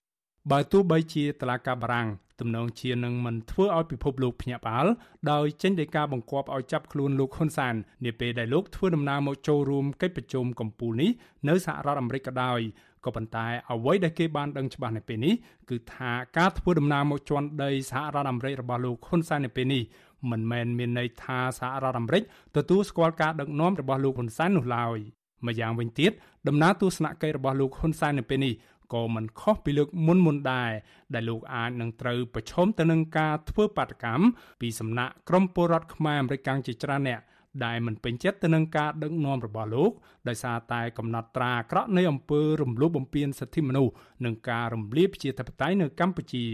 បើទោះបីជាតឡាកាបារាំងទំនងជានឹងមិនធ្វើឲ្យពិភពលោកភ្ញាក់ផ្អើលដោយចេញដីកាបង្គាប់ឲ្យចាប់ខ្លួនលោកហ៊ុនសាននាពេលដែលលោកធ្វើដំណើរមកចូលរួមកិច្ចប្រជុំកំពូលនេះនៅសហរដ្ឋអាមេរិកក៏ដោយក៏ប៉ុន្តែអ្វីដែលគេបានដឹងច្បាស់នៅពេលនេះគឺថាការធ្វើដំណើរមកជន់ដីសហរដ្ឋអាមេរិករបស់លោកហ៊ុនសែននៅពេលនេះ មិនមែនមានន័យថាសហរដ្ឋអាមេរិកទទួលស្គាល់ការដឹកនាំរបស់លោកហ៊ុនសែននោះឡើយម្យ៉ាងវិញទៀតដំណើរទស្សនកិច្ចរបស់លោកហ៊ុនសែននៅពេលនេះក៏មិនខុសពីលើកមុនមុនដែរដែលលោកអាចនឹងត្រូវប្រឈមទៅនឹងការធ្វើបាតកម្មពីសំណាក់ក្រមពលរដ្ឋខ្មែរអាមេរិកជាច្រើនអ្នកដែលមិនពេញចិត្តទៅនឹងការដឹកនាំរបស់លោកដោយសារតែកំណត់ត្រាអាក្រក់នៃអំពើរំលោភបំពានសិទ្ធិមនុស្សនិងការរំលាយប្រជាធិបតេយ្យនៅកម្ពុជា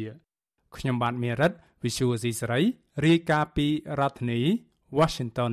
ខ្ញុំបាទមេរិត Visual C សេរីរាយការណ៍ពីរដ្ឋធានី Washington